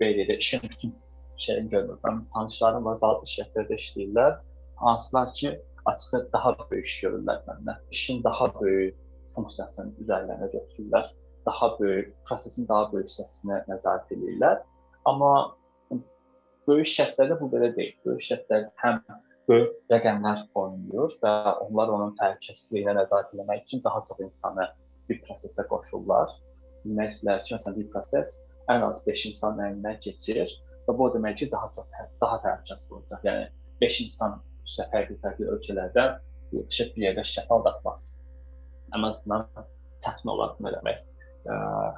belə işin bütün şeyini görmür. Mən tanışlarım var, bazı şirkətlərdə işləyirlər. Hansılar ki, açıqda daha böyük iş görürlər məndən. İşin daha böyük funksiyasını üzərlərinə götürürlər. Daha böyük, prosesin daha böyük hissəsinə nəzarət edirlər. Amma böyük şirkətlərdə bu belə deyil. Böyük şirkətlər həm böyük rəqəmlər oynayır və onlar onun təhlükəsizliyinə nəzarət etmək üçün daha çox insanı bir prosesə qoşurlar. Demək istəyirlər ki, məsələn, bir proses ən az 5 insan əlindən keçir və bu demək ki, daha çox daha təhlükəsiz olacaq. Yəni 5 insan fərqli-fərqli ölkələrdə yığışıb bir yerdə şəfa aldatmaz. Ən azından çətin olar bunu eləmək.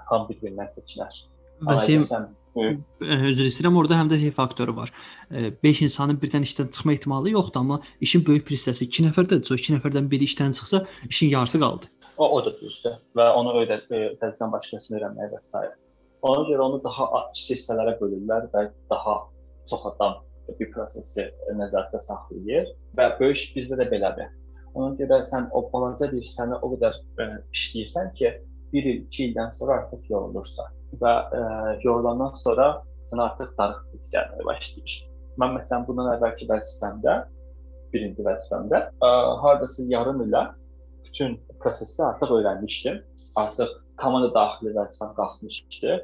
Hamı bir-birindən seçilər. Vəsim üzr istəyirəm, orada həm də şey faktoru var. 5 insanın birdən işdən çıxma ehtimalı yoxdur, amma işin böyük bir hissəsi 2 nəfərdədirsə, o 2 nəfərdən biri işdən çıxsa, işin yarısı qaldı. O, o da düzdür və onu öyrə təzədən başqasını öyrənməyə və s. Ona görə onu daha kiçik hissələrə bölürlər və daha çox adam bir prosesi nəzərdə saxlayır və böyük bizdə də belədir. Ona görə sən o balaca bir hissəni o qədər ə, işləyirsən ki, 1 il, 2 ildən sonra artıq yorulursan və ə, yorulandan sonra sənə artıq darıq hiss gəlməyə başlayır. Mən məsələn bundan əvvəlki vəzifəmdə, birinci vəzifəmdə ə, hardasa yarım ilə bütün prosesi artıq öyrənmişdim. Artıq komanda daxili vəzifəm qalxmışdı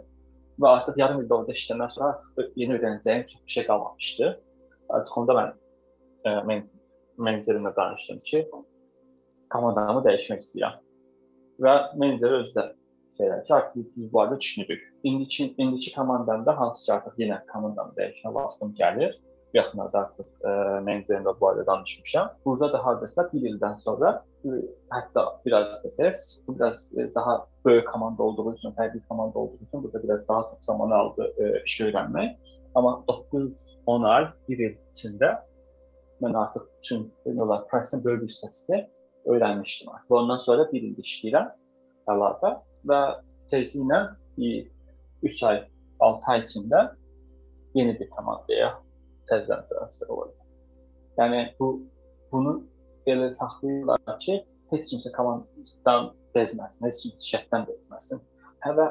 və artıq yarım ildə orada işləməndən sonra yeni öyrənəcəyim çox şey qalmamışdı. Artıq onda mən ə, e, menecerimlə danışdım ki, komandamı dəyişmək istəyirəm. Və menecer özü də şeylər ki, artıq biz bu arada düşünürük. İndiki indiki komandamda hansı ki artıq yenə komandamı dəyişmə vaxtım gəlir yaxınlarda artıq ə, e, menecerimlə bu barədə danışmışam. Burada da hardasa 1 ildən sonra ə, e, hətta biraz da tez, bu biraz ə, e, daha böyük komanda olduğu üçün, fərqli komanda olduğu üçün burada biraz daha çox zaman aldı ə, iş öyrənmək. Amma 9-10 ay, 1 il içində mən artıq bütün olar prosesin böyük bir hissəsini öyrənmişdim. Və ondan sonra 1 il işləyirəm əlavə və tezliklə 3 ay, 6 ay içində yeni bir komandaya təzədən transfer olacaq. Yəni bu bunu belə saxlayırlar ki, heç kimsə komandadan bezməsin, heç kim şirkətdən bezməsin. Hə və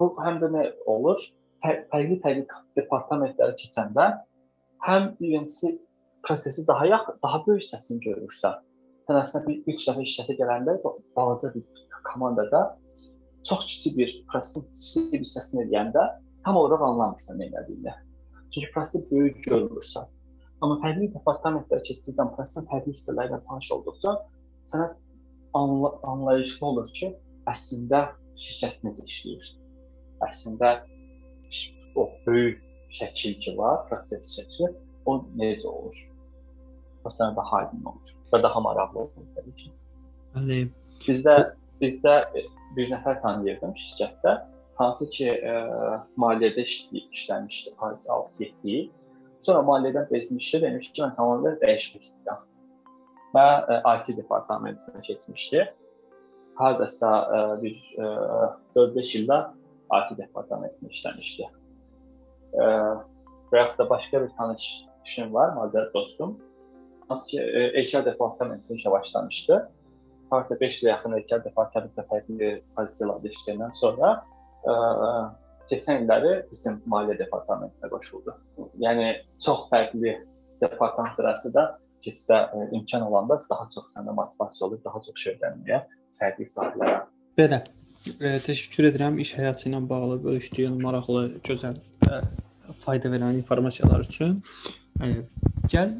bu həm də nə olur? Fərqli-fərqli departamentlərə keçəndə həm birincisi prosesi daha yaxın, daha böyük hissəsini görürsən. Sən əslində bir ilk dəfə şirkətə gələndə balaca bir komandada çox kiçik bir prosesin kiçik bir hissəsini edəndə tam olaraq anlamırsan nə etdiyini. Proses böyük görünürsə. Amma fərqli departamentlərə keçdikdən prosesin fərqli hissələri ilə tanış olduqca sənə anla anlayışlı olur ki, əslində şirkət necə işləyir. Əslində o böyük şəkil ki var, proses şəkli, o necə olur. O sənə daha aydın olur və daha maraqlı olur təbii ki. Bəli. Bizdə bizdə bir nəfər tanıyırdım şirkətdə hansı ki, ə, e, maliyyədə işləmişdi hardasa 6-7 il. Sonra maliyyədən bezmişdi, demişdi ki, mən tamamilə dəyişmək istəyirəm. Və ə, e, IT departamentinə keçmişdi. Hardasa ə, e, bir 4-5 ildə IT departamentində işləmişdi. Ə, və yaxud da başqa bir tanış işim var, müəyyən dostum. Hansı ki, HR departamentində işə başlamışdı. Hardasa 5 ilə yaxın HR departamentində fərqli pozisiyalarda işləyəndən sonra keçən illəri bizim maliyyə departamentinə qoşuldu. Yəni çox fərqli departamentlər arasında keçidə ə, imkan olanda daha çox səndə motivasiya olur, daha çox şey öyrənməyə, fərqli sahələrə. Belə. E, təşəkkür edirəm iş həyatı ilə bağlı bölüşdüyün maraqlı, gözəl və fayda verən informasiyalar üçün. E, gəl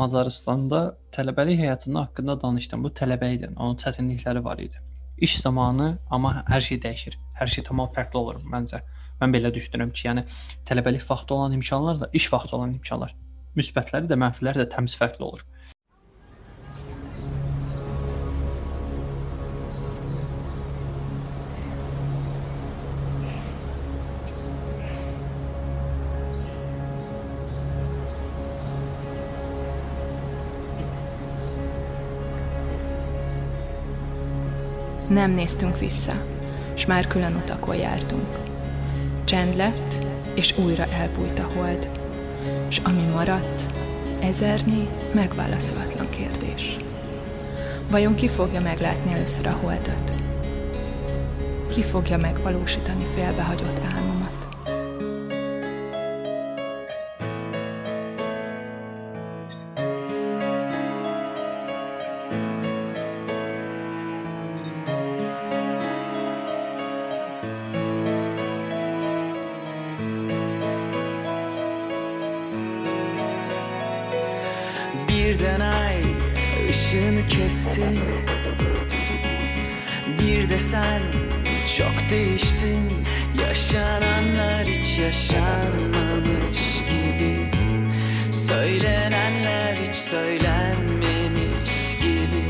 Macaristanda tələbəlik həyatının haqqında danışdım. Bu tələbə idi. Onun çətinlikləri var idi. İş zamanı amma hər şey dəyişir hər şey tamam fərqli olur məncə. Mən belə düşünürəm ki, yəni tələbəlik vaxtı olan imkanlar da iş vaxtı olan imkanlar. Müsbətləri də, mənfiləri də təmiz fərqli olur. Nem néztünk vissza, s már külön utakon jártunk. Csend lett, és újra elbújt a hold. S ami maradt, ezernyi megválaszolatlan kérdés. Vajon ki fogja meglátni először a holdat? Ki fogja megvalósítani félbehagyott álmát? Birden ay ışığını kesti. Bir de sen çok değiştin. Yaşananlar hiç yaşanmamış gibi. Söylenenler hiç söylenmemiş gibi.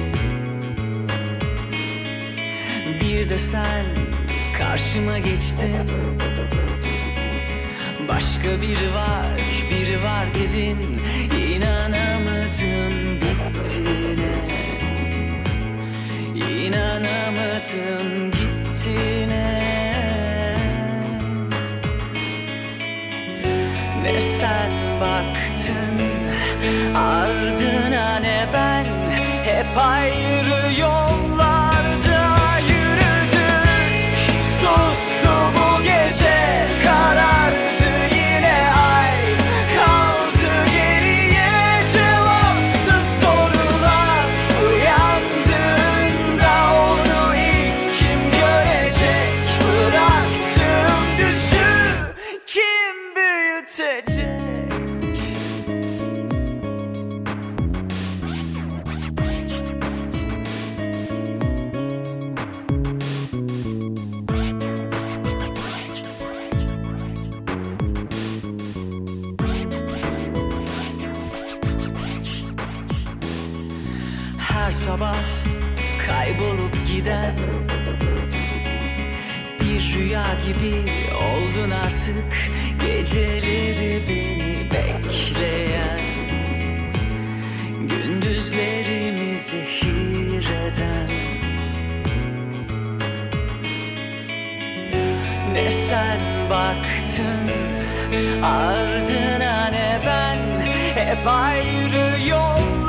Bir de sen karşıma geçtin. Başka biri var, biri var dedin. İnanamadım gittiğine. Ne sen baktın ardına ne ben? Hep ayrı yol baktın Ardına ne ben? Hep ayrı yol.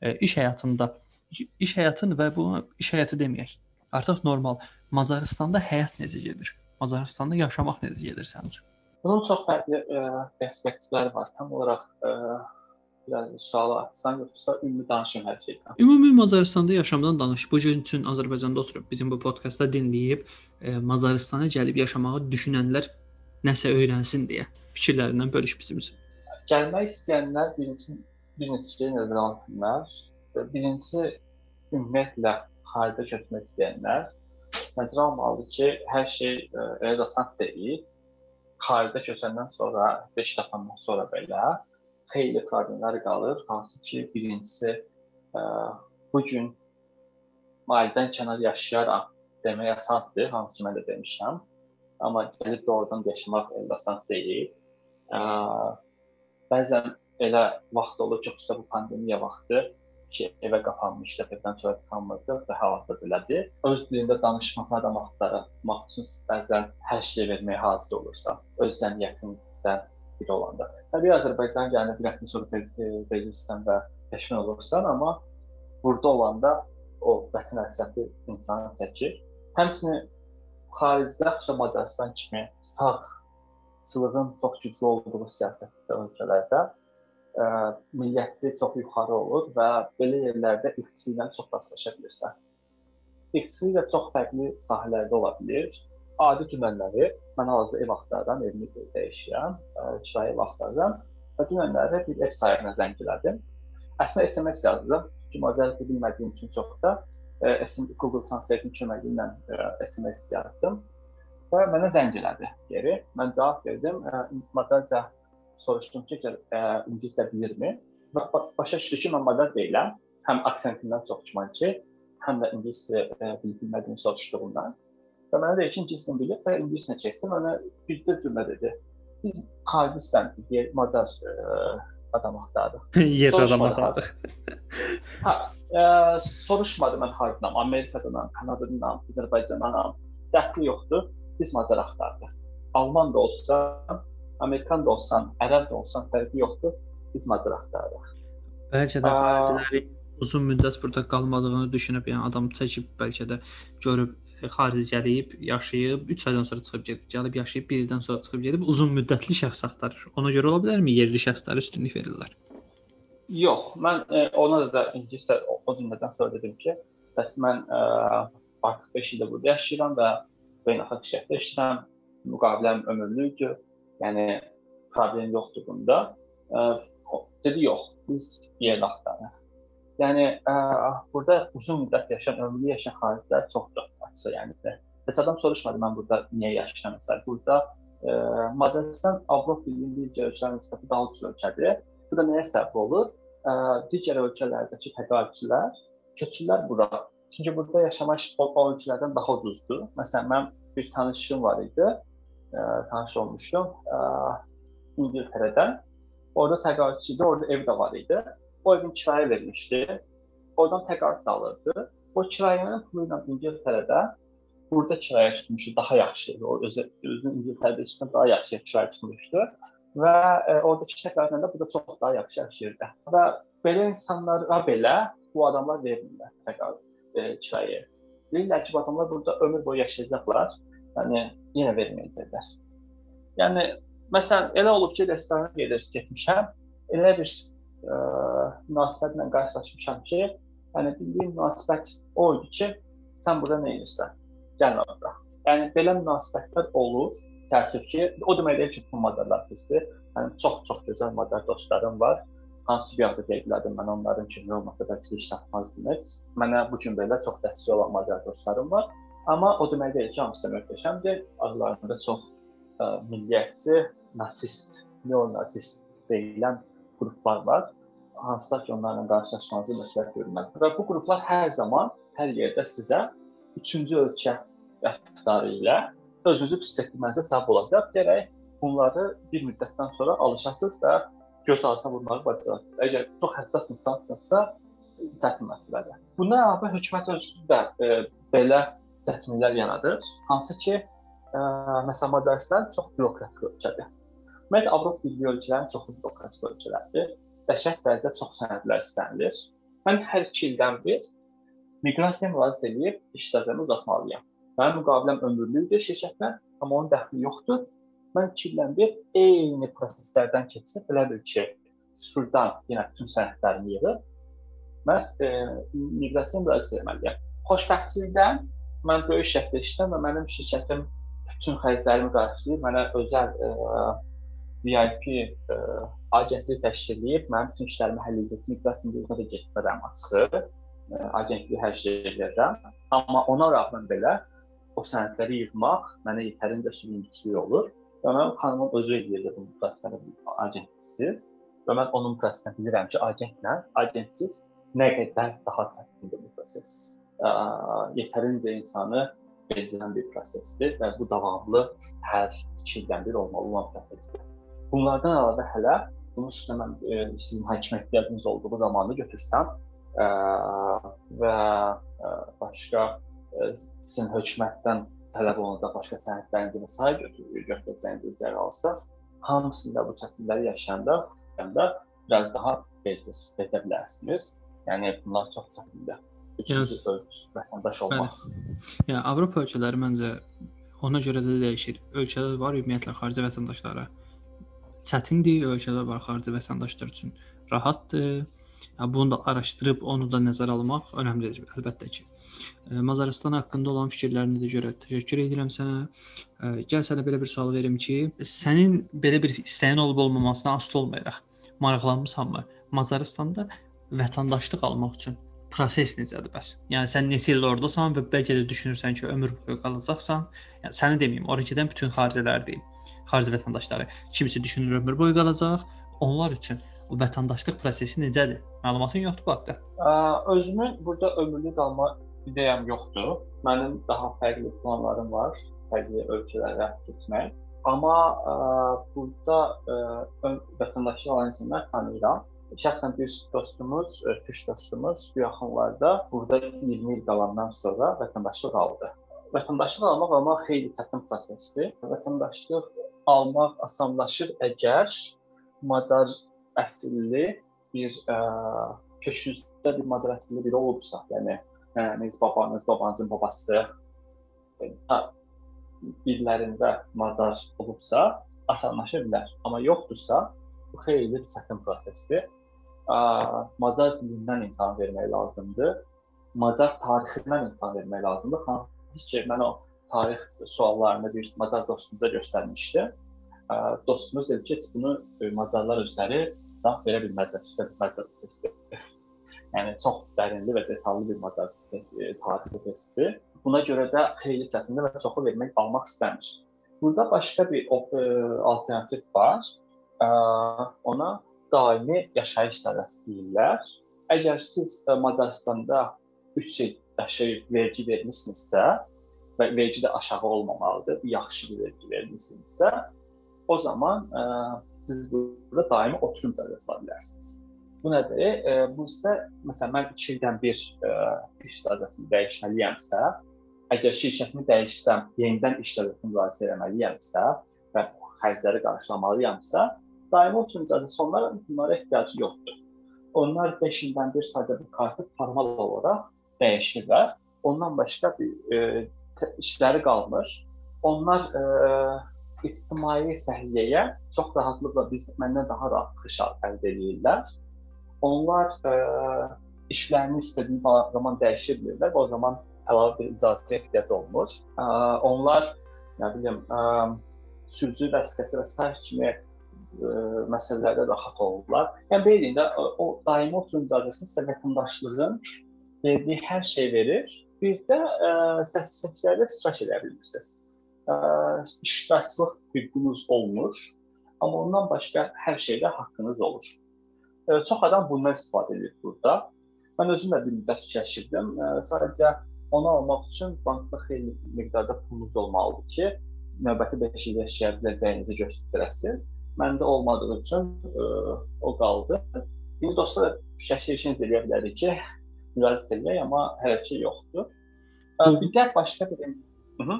E, iş həyatında iş həyatın və bu iş həyatı deməyək. Artıq normal Macarıstanda həyat necə gedir? Macarıstanda yaşamaq necə gedir səncə? Bunun çox fərqli ə, perspektivləri var. Tam olaraq ə, biraz inşallah sən yoxsa ümumi danışım hər şeydən. Ümumi Macarıstanda yaşamdan danış. Bu gün üçün Azərbaycanda oturub bizim bu podkastda dinləyib ə, Macarıstana gəlib yaşamağı düşünənlər nəsə öyrənsin deyə fikirlərindən bölüş bizimlə. Gəlmək istəyənlər birincisi bir neçə şey nəzərə alsınlar. Birincisi ümumiyyətlə xaricə köçmək istəyənlər nəzərə almalıdır ki, hər şey ə, elə də asan deyil. Xaricə köçəndən sonra, 5 tapandan sonra belə xeyli problemlər qalır. Hansı ki, birincisi ə, bu gün ailədən kənar yaşayaraq demək asandır, hansı ki mən də demişəm. Amma gəlib doğrudan yaşamaq elə asan deyil. Ə, bəzən elə vaxt olur ki, xüsusilə bu pandemiya vaxtı ki, evə qapanmışdıq, evdən çölə çıxamırdıq və hal-hazırda belədir. Öz dilində danışmaq adam axtarmaq üçün bəzən hər şey verməyə hazır olursan, öz cəmiyyətindən biri olanda. Təbii Azərbaycan yəni bir həftə sonra bezirsən və peşman olursan, amma burada olanda o vətən həsrəti insanı çəkir. Həmçinin xaricdə, xüsusən Macarıstan kimi sağçılığın çox güclü olduğu siyasətdə ölkələrdə ə, milliyyətçilik çox yuxarı olur və belə yerlərdə iqtisadla çox rastlaşa bilirsən. İqtisadi də çox fərqli sahələrdə ola bilər adi cümlələri mən hazırda ev axtarıram, evimi dəyişirəm, kirayə ev axtarıram və dünənləri bir ev sahibinə zəng elədim. Əslində SMS yazdım, çünki macarca bilmədiyim üçün çox da SMS Google Translate-in köməyi ilə SMS yazdım və mənə zəng elədi geri. Mən cavab verdim, macarca soruşdum ki, ingiliscə bilirmi? Və başa düşdü ki, mən macar deyiləm. Həm aksentindən çox güman ki, həm də ingiliscə bilmədiyimi soruşduğundan. Və mənə dedi ki, ingiliscə bilir və ingiliscə keçsin. Mənə bircə cümlə dedi. Biz xaricdən yer macar ə, adam axtardıq. yer adam axtardıq. ha, ə, soruşmadı mən hardanam, Amerikadanam, Kanadadanam, Azərbaycandanam. Dəxli yoxdur. Biz macar axtardıq. Alman da olsan, Amerikan da olsan, ərəb də olsan fərqi yoxdur. Biz macar axtardıq. Bəlkə də xariciləri uzun müddət burada qalmadığını düşünüb, yəni adam çəkib bəlkə də görüb xaric gəlib, yaşayıb 3 aydan sonra çıxıb gedib, gəlib yaşayıb 1 ildən sonra çıxıb gedib uzun müddətli şəxs axtarır. Ona görə ola bilərmi yerli şəxslərə üstünlük verirlər? Yox, mən e, ona da, da ingiliscə o, o cümlədən sonra dedim ki, bəs mən e, artıq 5 ildir burada yaşayıram və beynəlxalq şirkətdə işləyirəm. Müqaviləm ömürlükdür. Yəni problem yoxdur bunda. E, dedi yox, biz yer axtarırıq. Yəni ə, burada uzun müddət yaşayan, ömürlük yaşayan xaricilər çoxdur açığı, yəni də. Heç adam soruşmadı mən burada niyə yaşayıram məsələn. Burada ə, Macaristan Avropa Birliyi ölkələrinin nisbətən daha ucuz ölkədir. Bu da nəyə səbəb olur? Ə, digər ölkələrdəki təqaüdçülər köçürlər bura. Çünki burada yaşamaq o, o ölkələrdən daha ucuzdur. Məsələn, mən bir tanışım var idi. Ə, tanış olmuşdum. Ə, İngiltərədən. Orada təqaüdçü idi, orada ev də var idi o evin kirayə vermişdi. Oradan təqaüd alırdı. O kirayənin pulu ilə İngiltərədə burada kirayə tutmuşdu, daha yaxşı idi. O özü özünün İngiltərədə işlədən daha yaxşı kirayə tutmuşdu və e, oradakı təqaüdlə də burada çox daha yaxşı yaşayırdı. Və belə insanlara belə bu adamlar vermirlər təqaüd e, kirayə. Deyirlər ki, bu adamlar burada ömür boyu yaşayacaqlar. Yəni yenə verməyəcəklər. Yəni məsələn elə olub ki, restorana gedirsən, getmişəm. Elə bir ə, münasibətlə qarşılaşmışam ki, yəni bildiyim münasibət o idi ki, sən burada nə edirsən? Gəl ora. Yəni belə münasibətlər olur. Təəssüf ki, o demək deyil ki, bu macarlar pisdir. Yəni çox-çox gözəl macar dostlarım var. Hansı bir yerdə deyirlərdi, mən onların kimi olmasa bəlkə iş tapmazdım. Mənə bu gün belə çox dəstək olan macar dostlarım var. Amma o demək deyil ki, hamısı möhtəşəmdir. Aralarında çox ə, milliyyətçi, nasist, neonazist deyilən qruplar var. Hansılar ki, onlarla qarşılaşmanızı məsləhət görürlər. Və bu qruplar hər zaman hər yerdə sizə üçüncü ölkə rəftarı ilə özünüzü pis etmənizə səbəb olacaq. Gərək bunları bir müddətdən sonra alışasınız və göz altına vurmağı bacarasınız. Əgər çox həssas insansınızsa, çətin məsələdir. Bundan əlavə hökumət özü də e, belə seçimlər yaradır. Hansı ki, e, məsələn, Macaristan çox bürokratik ölkədir. Ümumiyyətlə Avropa Birliyi ölkələrinin çoxu bürokratik ölkələrdir. Dəhşət dərəcədə çox sənədlər istənilir. Mən hər 2 ildən bir miqrasiyaya müraciət edib iş stajımı uzatmalıyam. Mənim müqaviləm ömürlükdür şirkətlə, amma onun dəxli yoxdur. Mən 2 ildən bir eyni proseslərdən keçsə, belə bir ki, sıfırdan yenə bütün sənədlərimi yığıb məhz e, miqrasiya müraciət etməliyəm. Xoşbəxtlikdən mən böyük şirkətdə işləyirəm və mənim şirkətim bütün xərclərimi qarşılayır. Mənə özəl e, VIP e, agentlik təşkil edib, mənim bütün işlərimi həll edir. Miqrasiya üzrə də getmərəm açıq. E, agentliyi hər şey edirəm. Amma ona rəğmən belə o sənədləri yığmaq mənə yetərincə sürüncülük olur. Və mənim xanımım özü edirdi bu prosesləri agentsiz. Və mən onun prosesini bilirəm ki, agentlə agentsiz nə qədər daha çətindir bu proses. Ə, yetərincə insanı bezdirən bir prosesdir və bu davamlı hər 2 ildən bir olmalı olan prosesdir. Bunlardan əlavə hələ bunun üstünə mən e, sizin hakimiyyətiniz olduğu zamanı götürsəm ə, və ə, başqa ə, sizin hökumətdən tələb olunacaq başqa sənədlərinizi və sair götürəcəyiniz yer alsa, hamısında bu çətinlikləri yaşayanda biraz daha bezir, bezə bilərsiniz. Yəni bunlar çox çətindir. Üçüncü ölçü vətəndaş olmaq. Yəni Avropa ölkələri məncə ona görə də dəyişir. Ölkələr var ümumiyyətlə xarici vətəndaşlara çətindir, ölkələr var xarici vətəndaşlar üçün rahatdır. Yəni bunu da araşdırıb onu da nəzərə almaq önəmlidir əlbəttə ki. Macarıstan haqqında olan fikirlərinə də görə təşəkkür edirəm sənə. Gəl sənə belə bir sual verim ki, sənin belə bir istəyin olub olmamasına asılı olmayaraq maraqlanmısanmı? Macarıstanda vətəndaşlıq almaq üçün proses necədir bəs? Yəni sən neçə il ordasan və bəlkə də düşünürsən ki, ömür boyu qalacaqsan. Yəni səni deməyim, ora gedən bütün xaricilər deyim. Xarici vətəndaşları kimisi düşünür ömür boyu qalacaq. Onlar üçün o vətəndaşlıq prosesi necədir? Məlumatın yoxdur bu haqqda. Özümün burada ömürlük qalma ideyam yoxdur. Mənim daha fərqli planlarım var, fərqli ölkələrə getmək. Amma ə, burada ə, vətəndaşlıq alan insanlar tanıyıram. Şəxsən bir dostumuz, ə, türk dostumuz bu yaxınlarda burada 20 il qalandan sonra vətəndaşlıq aldı. Vətəndaşlıq almaq almaq xeyli çətin prosesdir. Vətəndaşlıq almaq asanlaşır əgər Macar əsilli bir ə, kökünüzdə bir Macar əsilli biri olubsa, yəni nənəniz, babanız, babanızın babası dillərində macar olubsa, asanlaşa bilər. Amma yoxdursa, bu xeyli çətin prosesdir. Macar dilindən imtahan vermək lazımdır. Macar tarixindən imtahan vermək lazımdır. Hansı ki, mən o tarix suallarını bir macar dostumuza göstərmişdi. Dostumuz dedi ki, bunu macarlar özləri cavab verə bilməzlər, bilməzlər testdir. Yəni çox dərinli və detallı bir macar e, tarixi testidir. Buna görə də xeyli çətindir və çoxu vermək almaq istəmir. Burada başqa bir e, alternativ var. E, ona daimi yaşayış sərhədi deyirlər. Əgər siz Macaristanda 3 il yaşayıb vergi vermisinizsə və vergi də aşağı olmamalıdır, yaxşı bir vergi vermisinizsə, o zaman ə, siz burada daimi oturum sərhədi ala bilərsiniz. Bu nədir? E, bu isə məsələn mən 2 ildən bir e, iş sahəsini dəyişməliyəmsə, əgər şirkətimi dəyişsəm, yenidən iş sahəsinə müraciət etməliyəmsə və xərcləri qarşılamalıyamsa, daimi oturum icazəsi onlara bunlara ehtiyacı yoxdur. Onlar 5 ildən bir sadə bir kartı formal olaraq dəyişirlər. Ondan başqa bir e, işləri qalmır. Onlar e, ictimai səhiyyəyə çox rahatlıqla biz məndən daha rahat çıxış əldə edirlər onlar ə, işlərini istədiyi zaman dəyişə bilirlər. O zaman əlavə bir icazəyə ehtiyac olmur. Ə, onlar nə bilim, ə, sürücü vəsiqəsi və sair kimi ə, məsələlərdə rahat olurlar. Yəni beynində o, daimi oturum icazəsi sizə vətəndaşlığın verdiyi hər şey verir. Bircə səs-səslərdə iştirak edə bilirsiniz. Ə, iştirakçılıq hüququnuz olmur, amma ondan başqa hər şeydə haqqınız olur. Çox adam bundan istifadə edir burada. Mən özüm də bir müddət fikirləşirdim. Sadəcə onu almaq üçün bankda xeyli miqdarda pulunuz olmalıdır ki, növbəti 5 il yaşaya biləcəyinizi göstərəsiniz. Məndə olmadığı üçün ə, o qaldı. İndi dostlar fikirləşirsiniz eləyə bilərik ki, müraciət edək, amma hələ ki yoxdur. Bir də başqa bir -hı.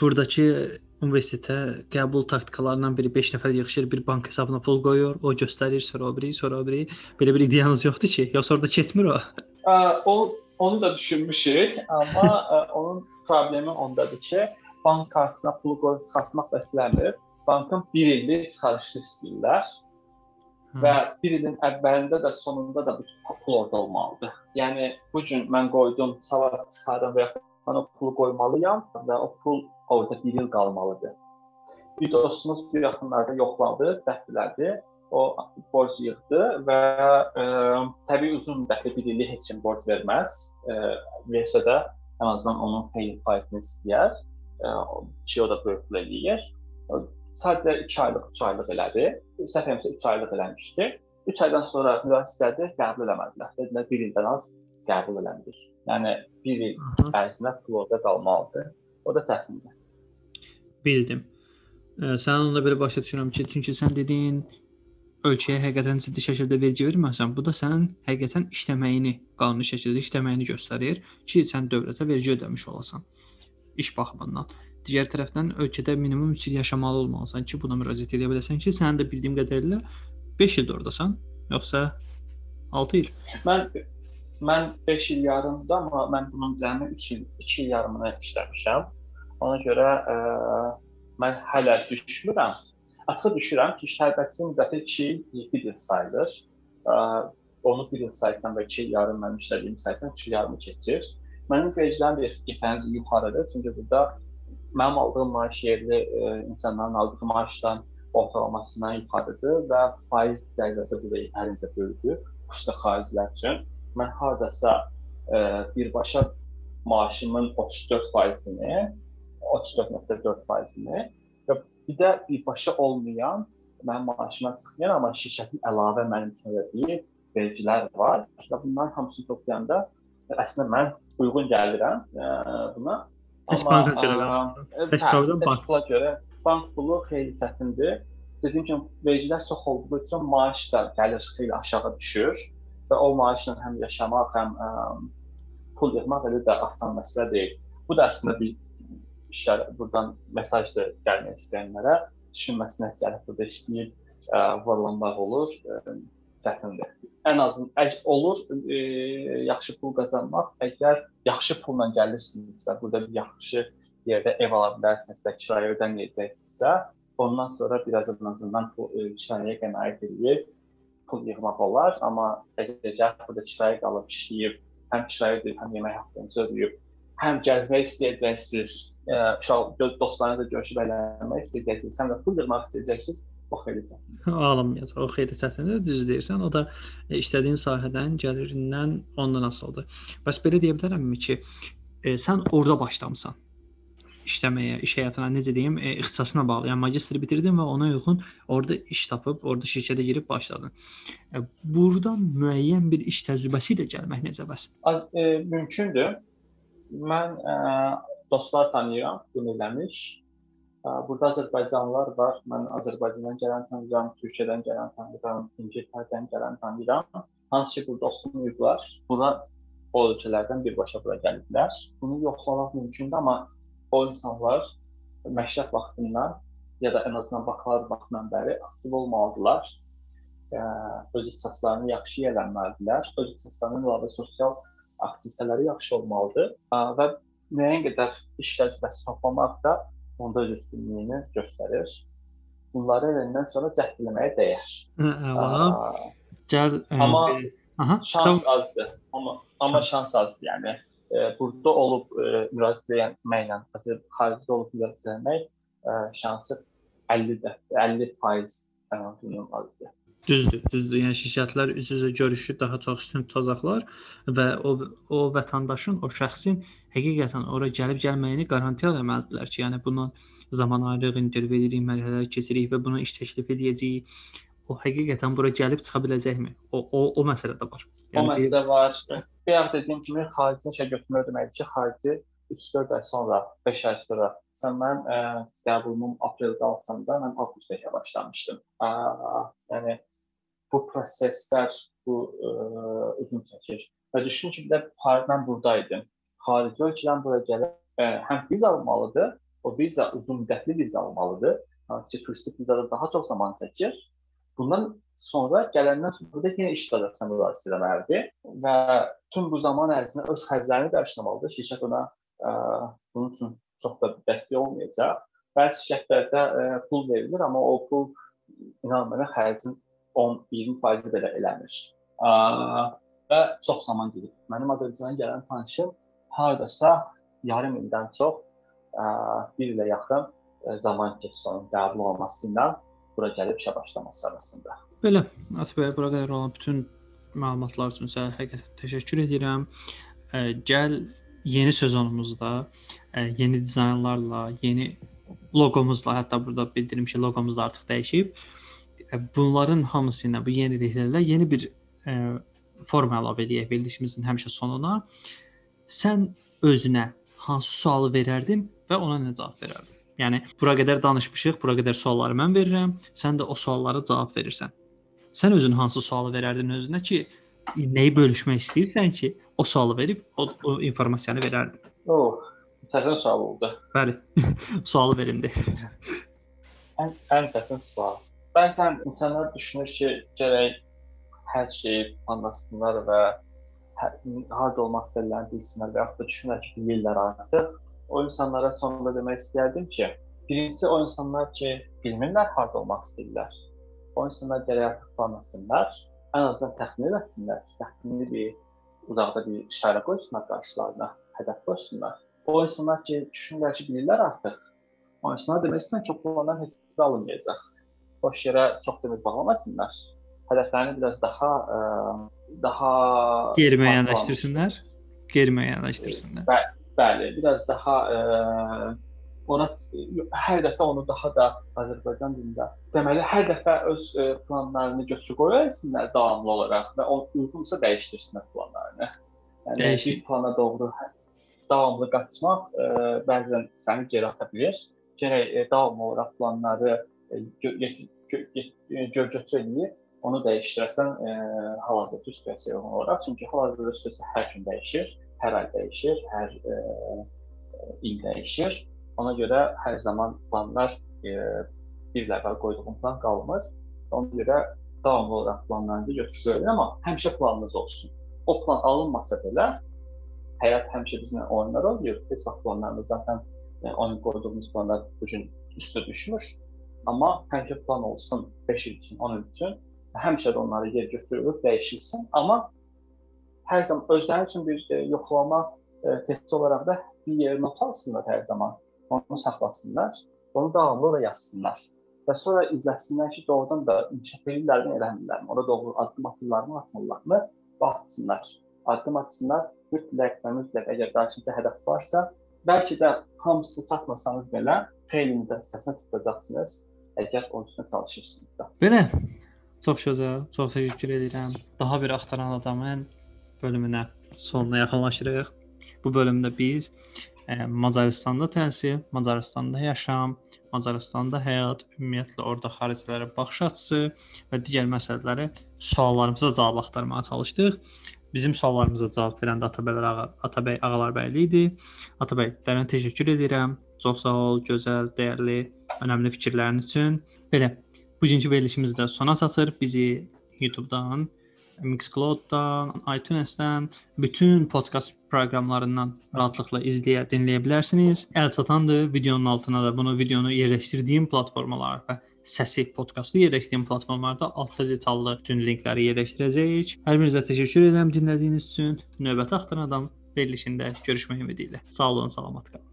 Buradakı universitetə qəbul taktikalarından biri 5 nəfər yığışır, bir bank hesabına pul qoyur, o göstərir, sonra o biri, sonra o biri. Belə bir ideyanız yoxdur ki, yoxsa orada keçmir o? Ə, o onu da düşünmüşük, amma ə, onun problemi ondadır ki, bank kartına pulu qoyub çıxartmaq istəmir. Bankın 1 illik çıxarışı istəyirlər və 1 ilin əvvəlində də sonunda da bu pul orada olmalıdır. Yəni bu gün mən qoydum, sabah çıxarım və ya mən o pulu qoymalıyam və o pul orada 1 il qalmalıdır. Bir dostumuz bu yaxınlarda yoxladı, səhv elədi o borc yığdı və ə, təbii uzun müddətli bir illik heç kim borc verməz. Ə, versə də ən azından onun xeyir faizini istəyər. Ə, ki o da böyük eləyir. Sadəcə 2 aylıq, 3 aylıq elədi. Səhv etmirəmsə 3 aylıq eləmişdi. 3 aydan sonra müraciət qəbul eləmədilər. Dedilər 1 ildən az qəbul eləmir. Yəni 1 il ərzində pul orada qalmalıdır. O da çətindir. Bildim. Sən onda belə başa düşürəm ki, çünki sən dediyin ölkəyə həqiqətən ciddi şəkildə vergi verməsən, bu da sənin həqiqətən işləməyini, qanuni şəkildə işləməyini göstərir ki, sən dövlətə vergi ödəmiş olasan iş baxımından. Digər tərəfdən ölkədə minimum 3 il yaşamalı olmalısan ki, buna müraciət edə biləsən ki, sənin də bildiyim qədərilə 5 ildə ordasan, yoxsa 6 il. Mən mən 5 il yarımda, amma mən bunun cəmi 3 il, 2 il yarımını işləmişəm. Ona görə ə, mən hələ düşmürəm. Açıq düşürəm ki, şərbətin müddəti 2 il 1 il sayılır. Ə, onu 1 il saysan və 2 il yarım mənim işlədiyim saysan 3 il yarımı keçir. Mənim vergilərim bir getəniz yuxarıdır. Çünki burada mənim aldığım maaş yerli ə, insanların aldığı maaşdan ortalamasından yuxarıdır və faiz dərəcəsi burada yetərincə böyükdür. Xüsusilə xaricilər üçün. Mən hardasa ə, birbaşa maaşımın 34 faizini, 34.4 faizini Bir də birbaşa olmayan, mənim maaşıma çıxmayan, amma şirkətin əlavə mənim üçün ödədiyi vergilər var. Və bunların hamısını toplayanda əslində mən uyğun gəlirəm ə, buna. Heç banka görə Heç bank pula görə bank pulu xeyli çətindir. Dediyim kimi vergilər çox olduğu üçün maaş da gəlir xeyli aşağı düşür və o maaşla həm yaşamaq, həm ə, pul yığmaq elə də asan məsələ deyil. Bu da əslində bir işlər burdan mesaj da gəlmək istəyənlərə düşünməsinə gəlib burada işləyib varlanmaq olur, ə, çətindir. Ən əgər olur ə, yaxşı pul qazanmaq, əgər yaxşı pulla gəlirsinizsə, burada bir yaxşı yerdə ev ala bilərsinizsə, kirayə ödəməyəcəksinizsə, ondan sonra biraz en azından pul, ə, kirayəyə qənaət edib pul yığmaq olar, amma əgər burada kirayə qalıb işləyib, həm kirayə ödəyib, həm yemək haqqınızı ödəyib, həm gəzmək istəyəcəksiniz, uşaq dostlarınızla görüşüb əylənmək istəyəcəksiniz, həm də pul yığmaq istəyəcəksiniz, o xeyli çətindir. Alınmayacaq, o xeyli çətindir, düz deyirsən. O da e, işlədiyin sahədən, gəlirindən ondan asılıdır. Bəs belə deyə bilərəmmi ki, e, sən orada başlamısan işləməyə, iş həyatına necə deyim, e, ixtisasına bağlı. Yəni magistri bitirdin və ona uyğun orada iş tapıb, orada şirkətə girib başladın. E, buradan müəyyən bir iş təcrübəsi ilə gəlmək necə bəs? Az e, mümkündür. Mən ə, dostlar tanıyıram, bunu eləmiş. Burada Azərbaycanlılar var. Mən Azərbaycandan gələn tanıyıram, Türkiyədən gələn tanıyıram, İngiltərədən gələn tanıyıram. Hansı ki, burada oxumayıblar. Bura o ölkələrdən birbaşa bura gəliblər. Bunu yoxlamaq mümkündür, amma o insanlar məktəb vaxtından ya da ən azından bakalavr vaxtından bəri aktiv olmalıdırlar. Öz ixtisaslarını yaxşı öyrənməlidirlər. Öz ixtisaslarının əlavə sosial aktivitetələri yaxşı olmalıdır və müəyyən qədər iş təcrübəsi toplamaq da onda öz üstünlüyünü göstərir. Bunları edəndən sonra cəhd eləməyə dəyər. Əla. Gəl, amma aha, şans tam... azdır. Amma amma şans azdır. Yəni e, burada olub e, müraciət etməklə, məsələn, xaricdə olub müraciət etmək e, şansı 50-də, 50% ən azından azdır. Düzdür, düzdür. Yəni şirkətlər üz-üzə görüşü daha çox üstün tutacaqlar və o o vətəndaşın, o şəxsin həqiqətən ora gəlib gəlməyini qarantiya eləməlidirlər ki, yəni buna zaman ayırıq, intervyu edirik, mərhələlər keçirik və buna iş təklif edəcəyik. O həqiqətən bura gəlib çıxa biləcəkmi? O o o məsələ də var. Yəni, o məsələ var. Bayaq dediyim kimi xarici işə götürmək deməkdir ki, xarici 3-4 ay sonra, 5 ay sonra sən mən ə, qəbulumu apreldə alsam da mən avqustda işə başlamışdım. Ə, yəni bu proseslər bu ə, uzun çəkir. Və düşün ki, bir də mən buradaydım xarici ölkədən bura gəlib ə, həm viza almalıdır, o viza uzun müddətli viza almalıdır. Hansı turistik vizada daha çox zaman çəkir. Bundan sonra gələndən sonra burada yenə iş sahəsinə müraciət etməlidir və tüm bu zaman ərzində öz xərclərini qarşılamalıdır. Şirkət ona Ə, bunun üçün çox da dəstək olmayacaq. Bəzi şirkətlərdə ə, pul verilir, amma o pul inan mənə xərcin 10-20% belə eləmir. Ə, və çox zaman gedib. Mənim Azərbaycana gələn tanışım hardasa yarım ildən çox ə, bir ilə yaxın ə, zaman keçdi onun qəbul olması ilə bura gəlib işə başlaması arasında. Belə, Atbəy, bura qədər olan bütün məlumatlar üçün sənə həqiqətən təşəkkür edirəm. Ə, gəl yeni sezonumuzda ə, yeni dizaynlarla, yeni loqomuzla, hətta burada bildirim ki, loqomuz da artıq dəyişib. Ə, bunların hamısı ilə bu yeniliklərlə yeni bir ə, forma əlavə edək verilişimizin həmişə sonuna. Sən özünə hansı sualı verərdin və ona nə cavab verərdin? Yəni bura qədər danışmışıq, bura qədər sualları mən verirəm, sən də o suallara cavab verirsən. Sən özün hansı sualı verərdin özünə ki, nəyi bölüşmək istəyirsən ki, o sualı verib o, o informasiyanı verərdin. Oh, çətin sual oldu. Bəli. sualı verimdi. Ən ən çətin sual. Bəzən insanlar düşünür ki, gərək hər şeyi planlasınlar və harda olmaq istədiklərini bilsinlər və yaxud da düşünürlər ki, bilirlər artıq. O insanlara sonunda demək istərdim ki, birincisi o insanlar ki, bilmirlər harda olmaq istəyirlər. O insanlar gərək artıq planlasınlar, ən azından təxmin etsinlər, təxmini bir uzaqda bir işarə qoysunlar qarşılarına, hədəf qoysunlar. O insanlar ki, düşünürlər ki, bilirlər artıq. O insanlar demək istəyirəm ki, planlar heç bir alınmayacaq. Boş yerə çox demir bağlamasınlar. Hədəflərini biraz daha ə, daha Qeyri-müəyyənləşdirsinlər. Qeyri-müəyyənləşdirsinlər. Bəli, bəli, biraz daha ə, ora hər dəfə onu daha da Azərbaycan dilində deməli hər dəfə öz ə, planlarını götürüb qoyarlar davamlı olaraq və o uyğunsa dəyişdirsinlər planlarını. Yəni Dəyişir. bir plana doğru hə- davamlı qaçmaq ə, bəzən səni geri ata bilər. Gərək ə, davamlı olaraq planları götür eləyib onu dəyişdirəsən ə, hal-hazırda situasiya uyğun olaraq. Çünki hal-hazırda situasiya hər gün dəyişir, hər ay dəyişir, hər ə, il dəyişir. Ona görə hər zaman planlar ə, bir əvvəl qoyduğum plan qalmır. Ona görə davamlı olaraq planlarınızı götürün, amma həmişə planınız olsun. O plan alınmasa belə həyat həmişə bizlə oyunlar oynayır. Heç vaxt planlarımız zaten yəni, oyun qoyduğumuz planlar bu gün üstə düşmür. Amma həmişə plan olsun 5 il üçün, 10 il üçün. Həmişə də onları yer götürülür, dəyişilsin. Amma hər zaman özləri üçün bir e, yoxlama e, testi olaraq da bir yer not alsınlar hər zaman. Onu saxlasınlar, onu davamlı da yazsınlar. Və sonra izləsinlər ki, doğrudan da inkişaf edirlərmi, eləmirlərmi, orada doğru addım atırlarmı, atmırlarmı, baxsınlar. Addım atsınlar, mütləq və mütləq əgər qarşınızda hədəf varsa, bəlkə də hamısını çatmasanız belə, xeyli müddətsəsinə çatacaqsınız, əgər onun üstünə çalışırsınızsa. Belə çox gözəl, çox təşəkkür edirəm. Daha bir axtaran adamın bölümünə sonuna yaxınlaşırıq. Bu bölümdə biz ə, Macaristanda təhsil, Macaristanda yaşam, Macaristanda həyat, ümumiyyətlə orada xaricilərə baxış açısı və digər məsələləri suallarımıza cavab axtarmağa çalışdıq. Bizim suallarımıza cavab verən də Atabəylər ağa, Atabəy Ağalarbəyli idi. Atabəy, dərin təşəkkür edirəm. Çox sağ ol, gözəl, dəyərli, önəmli fikirlərin üçün. Belə, bugünkü verilişimiz də sona çatır. Bizi YouTube-dan, Mixcloud-dan, iTunes-dən, bütün podkast proqramlarından rahatlıqla izləyə, dinləyə bilərsiniz. Əl çatandır. Videonun altına da bunu videonu yerləşdirdiyim platformalar və səsi podkastı yerləşdiyim platformalarda altda detallı bütün linkləri yerləşdirəcəyik. Hər birinizə təşəkkür edirəm dinlədiyiniz üçün. Növbəti axtaran adam verilişində görüşmək ümidi ilə. Sağ olun, salamat qalın.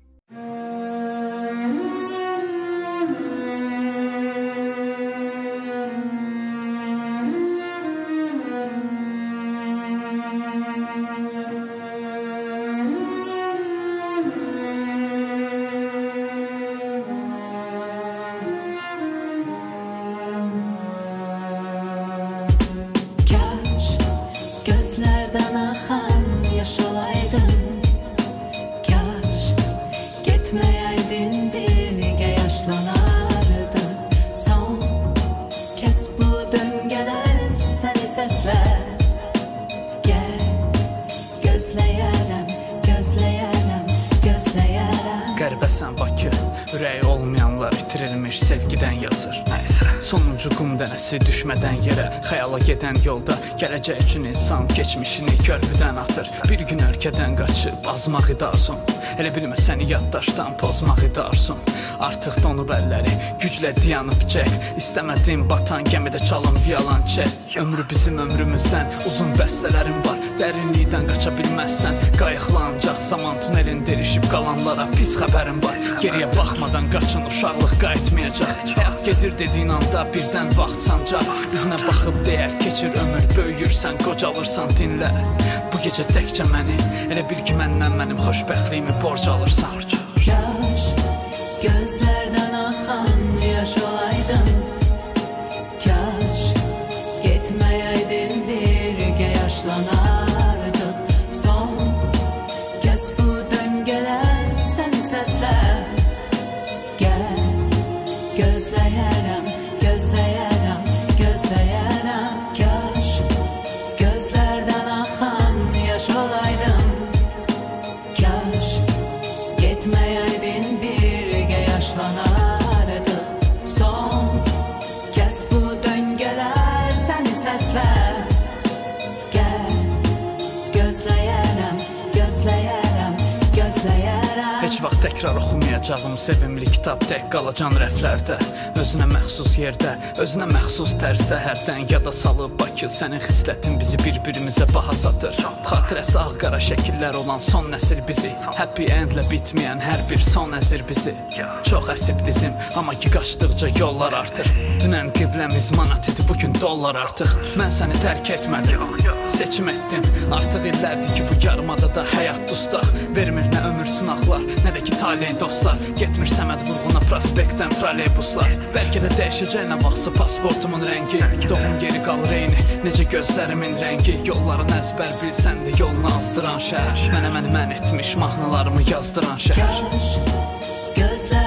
Gələcək üçün insan keçmişini körpüdən atır. Bir gün ölkədən qaçıb azmaq idi arzum. Elə bilmə səni yaddaşdan pozmaq idi arzum. Artıq donub əlləri, güclə dayanıb çək. İstəmədim batan gəmidə çalım violonçel. Ömrü bizim ömrümüzdən uzun bəstələrim var. Dərinlikdən qaça bilməzsən, qayıqla ancaq zaman tunelində erişib qalanlara pis xəbərim var. Geriyə baxmadan qaçın, uşaqlıq qayıtmayacaq. Həyat gedir dediyin anda birdən vaxt sancaq. Üzünə baxıb deyər, keçir ömür, böyüyürsən, qocalırsan, dinlə. Bu gecə təkcə məni, elə bil ki məndən mənim xoşbəxtliyimi borc alırsan. Kaş gözlerden Heç oxumayacağım sevimli kitab tək qalacaq rəflərdə. Özünə məxsus yerdə, özünə məxsus tərzdə hərdən yada salıb Bakı sənin xislətin bizi bir-birimizə baha satır. Xatirəsi ağ-qara şəkillər olan son nəsil bizi, happy endlə bitməyən hər bir son əzir bizi. Çox əsib dizim, amma ki qaçdıqca yollar artır. Dünən qibləmiz manat idi, bu gün dollar artıq. Mən səni tərk etmədim. Seçim etdim. Artıq illərdir ki bu yarımadada həyat dustaq. Vermir nə ömür sınaqlar, nə də ki taley dostlar. Getmir Səməd vurğuna prospektdən trolleybuslar. Bəlkə də dəyişəcək nə vaxtsa pasportumun rəngi. Doğum yeri qalır eyni, necə gözlərimin rəngi. Yolların əzbər bilsən də yolunu azdıran şəhər. Mənə məni mən etmiş mahnılarımı yazdıran şəhər. Kaş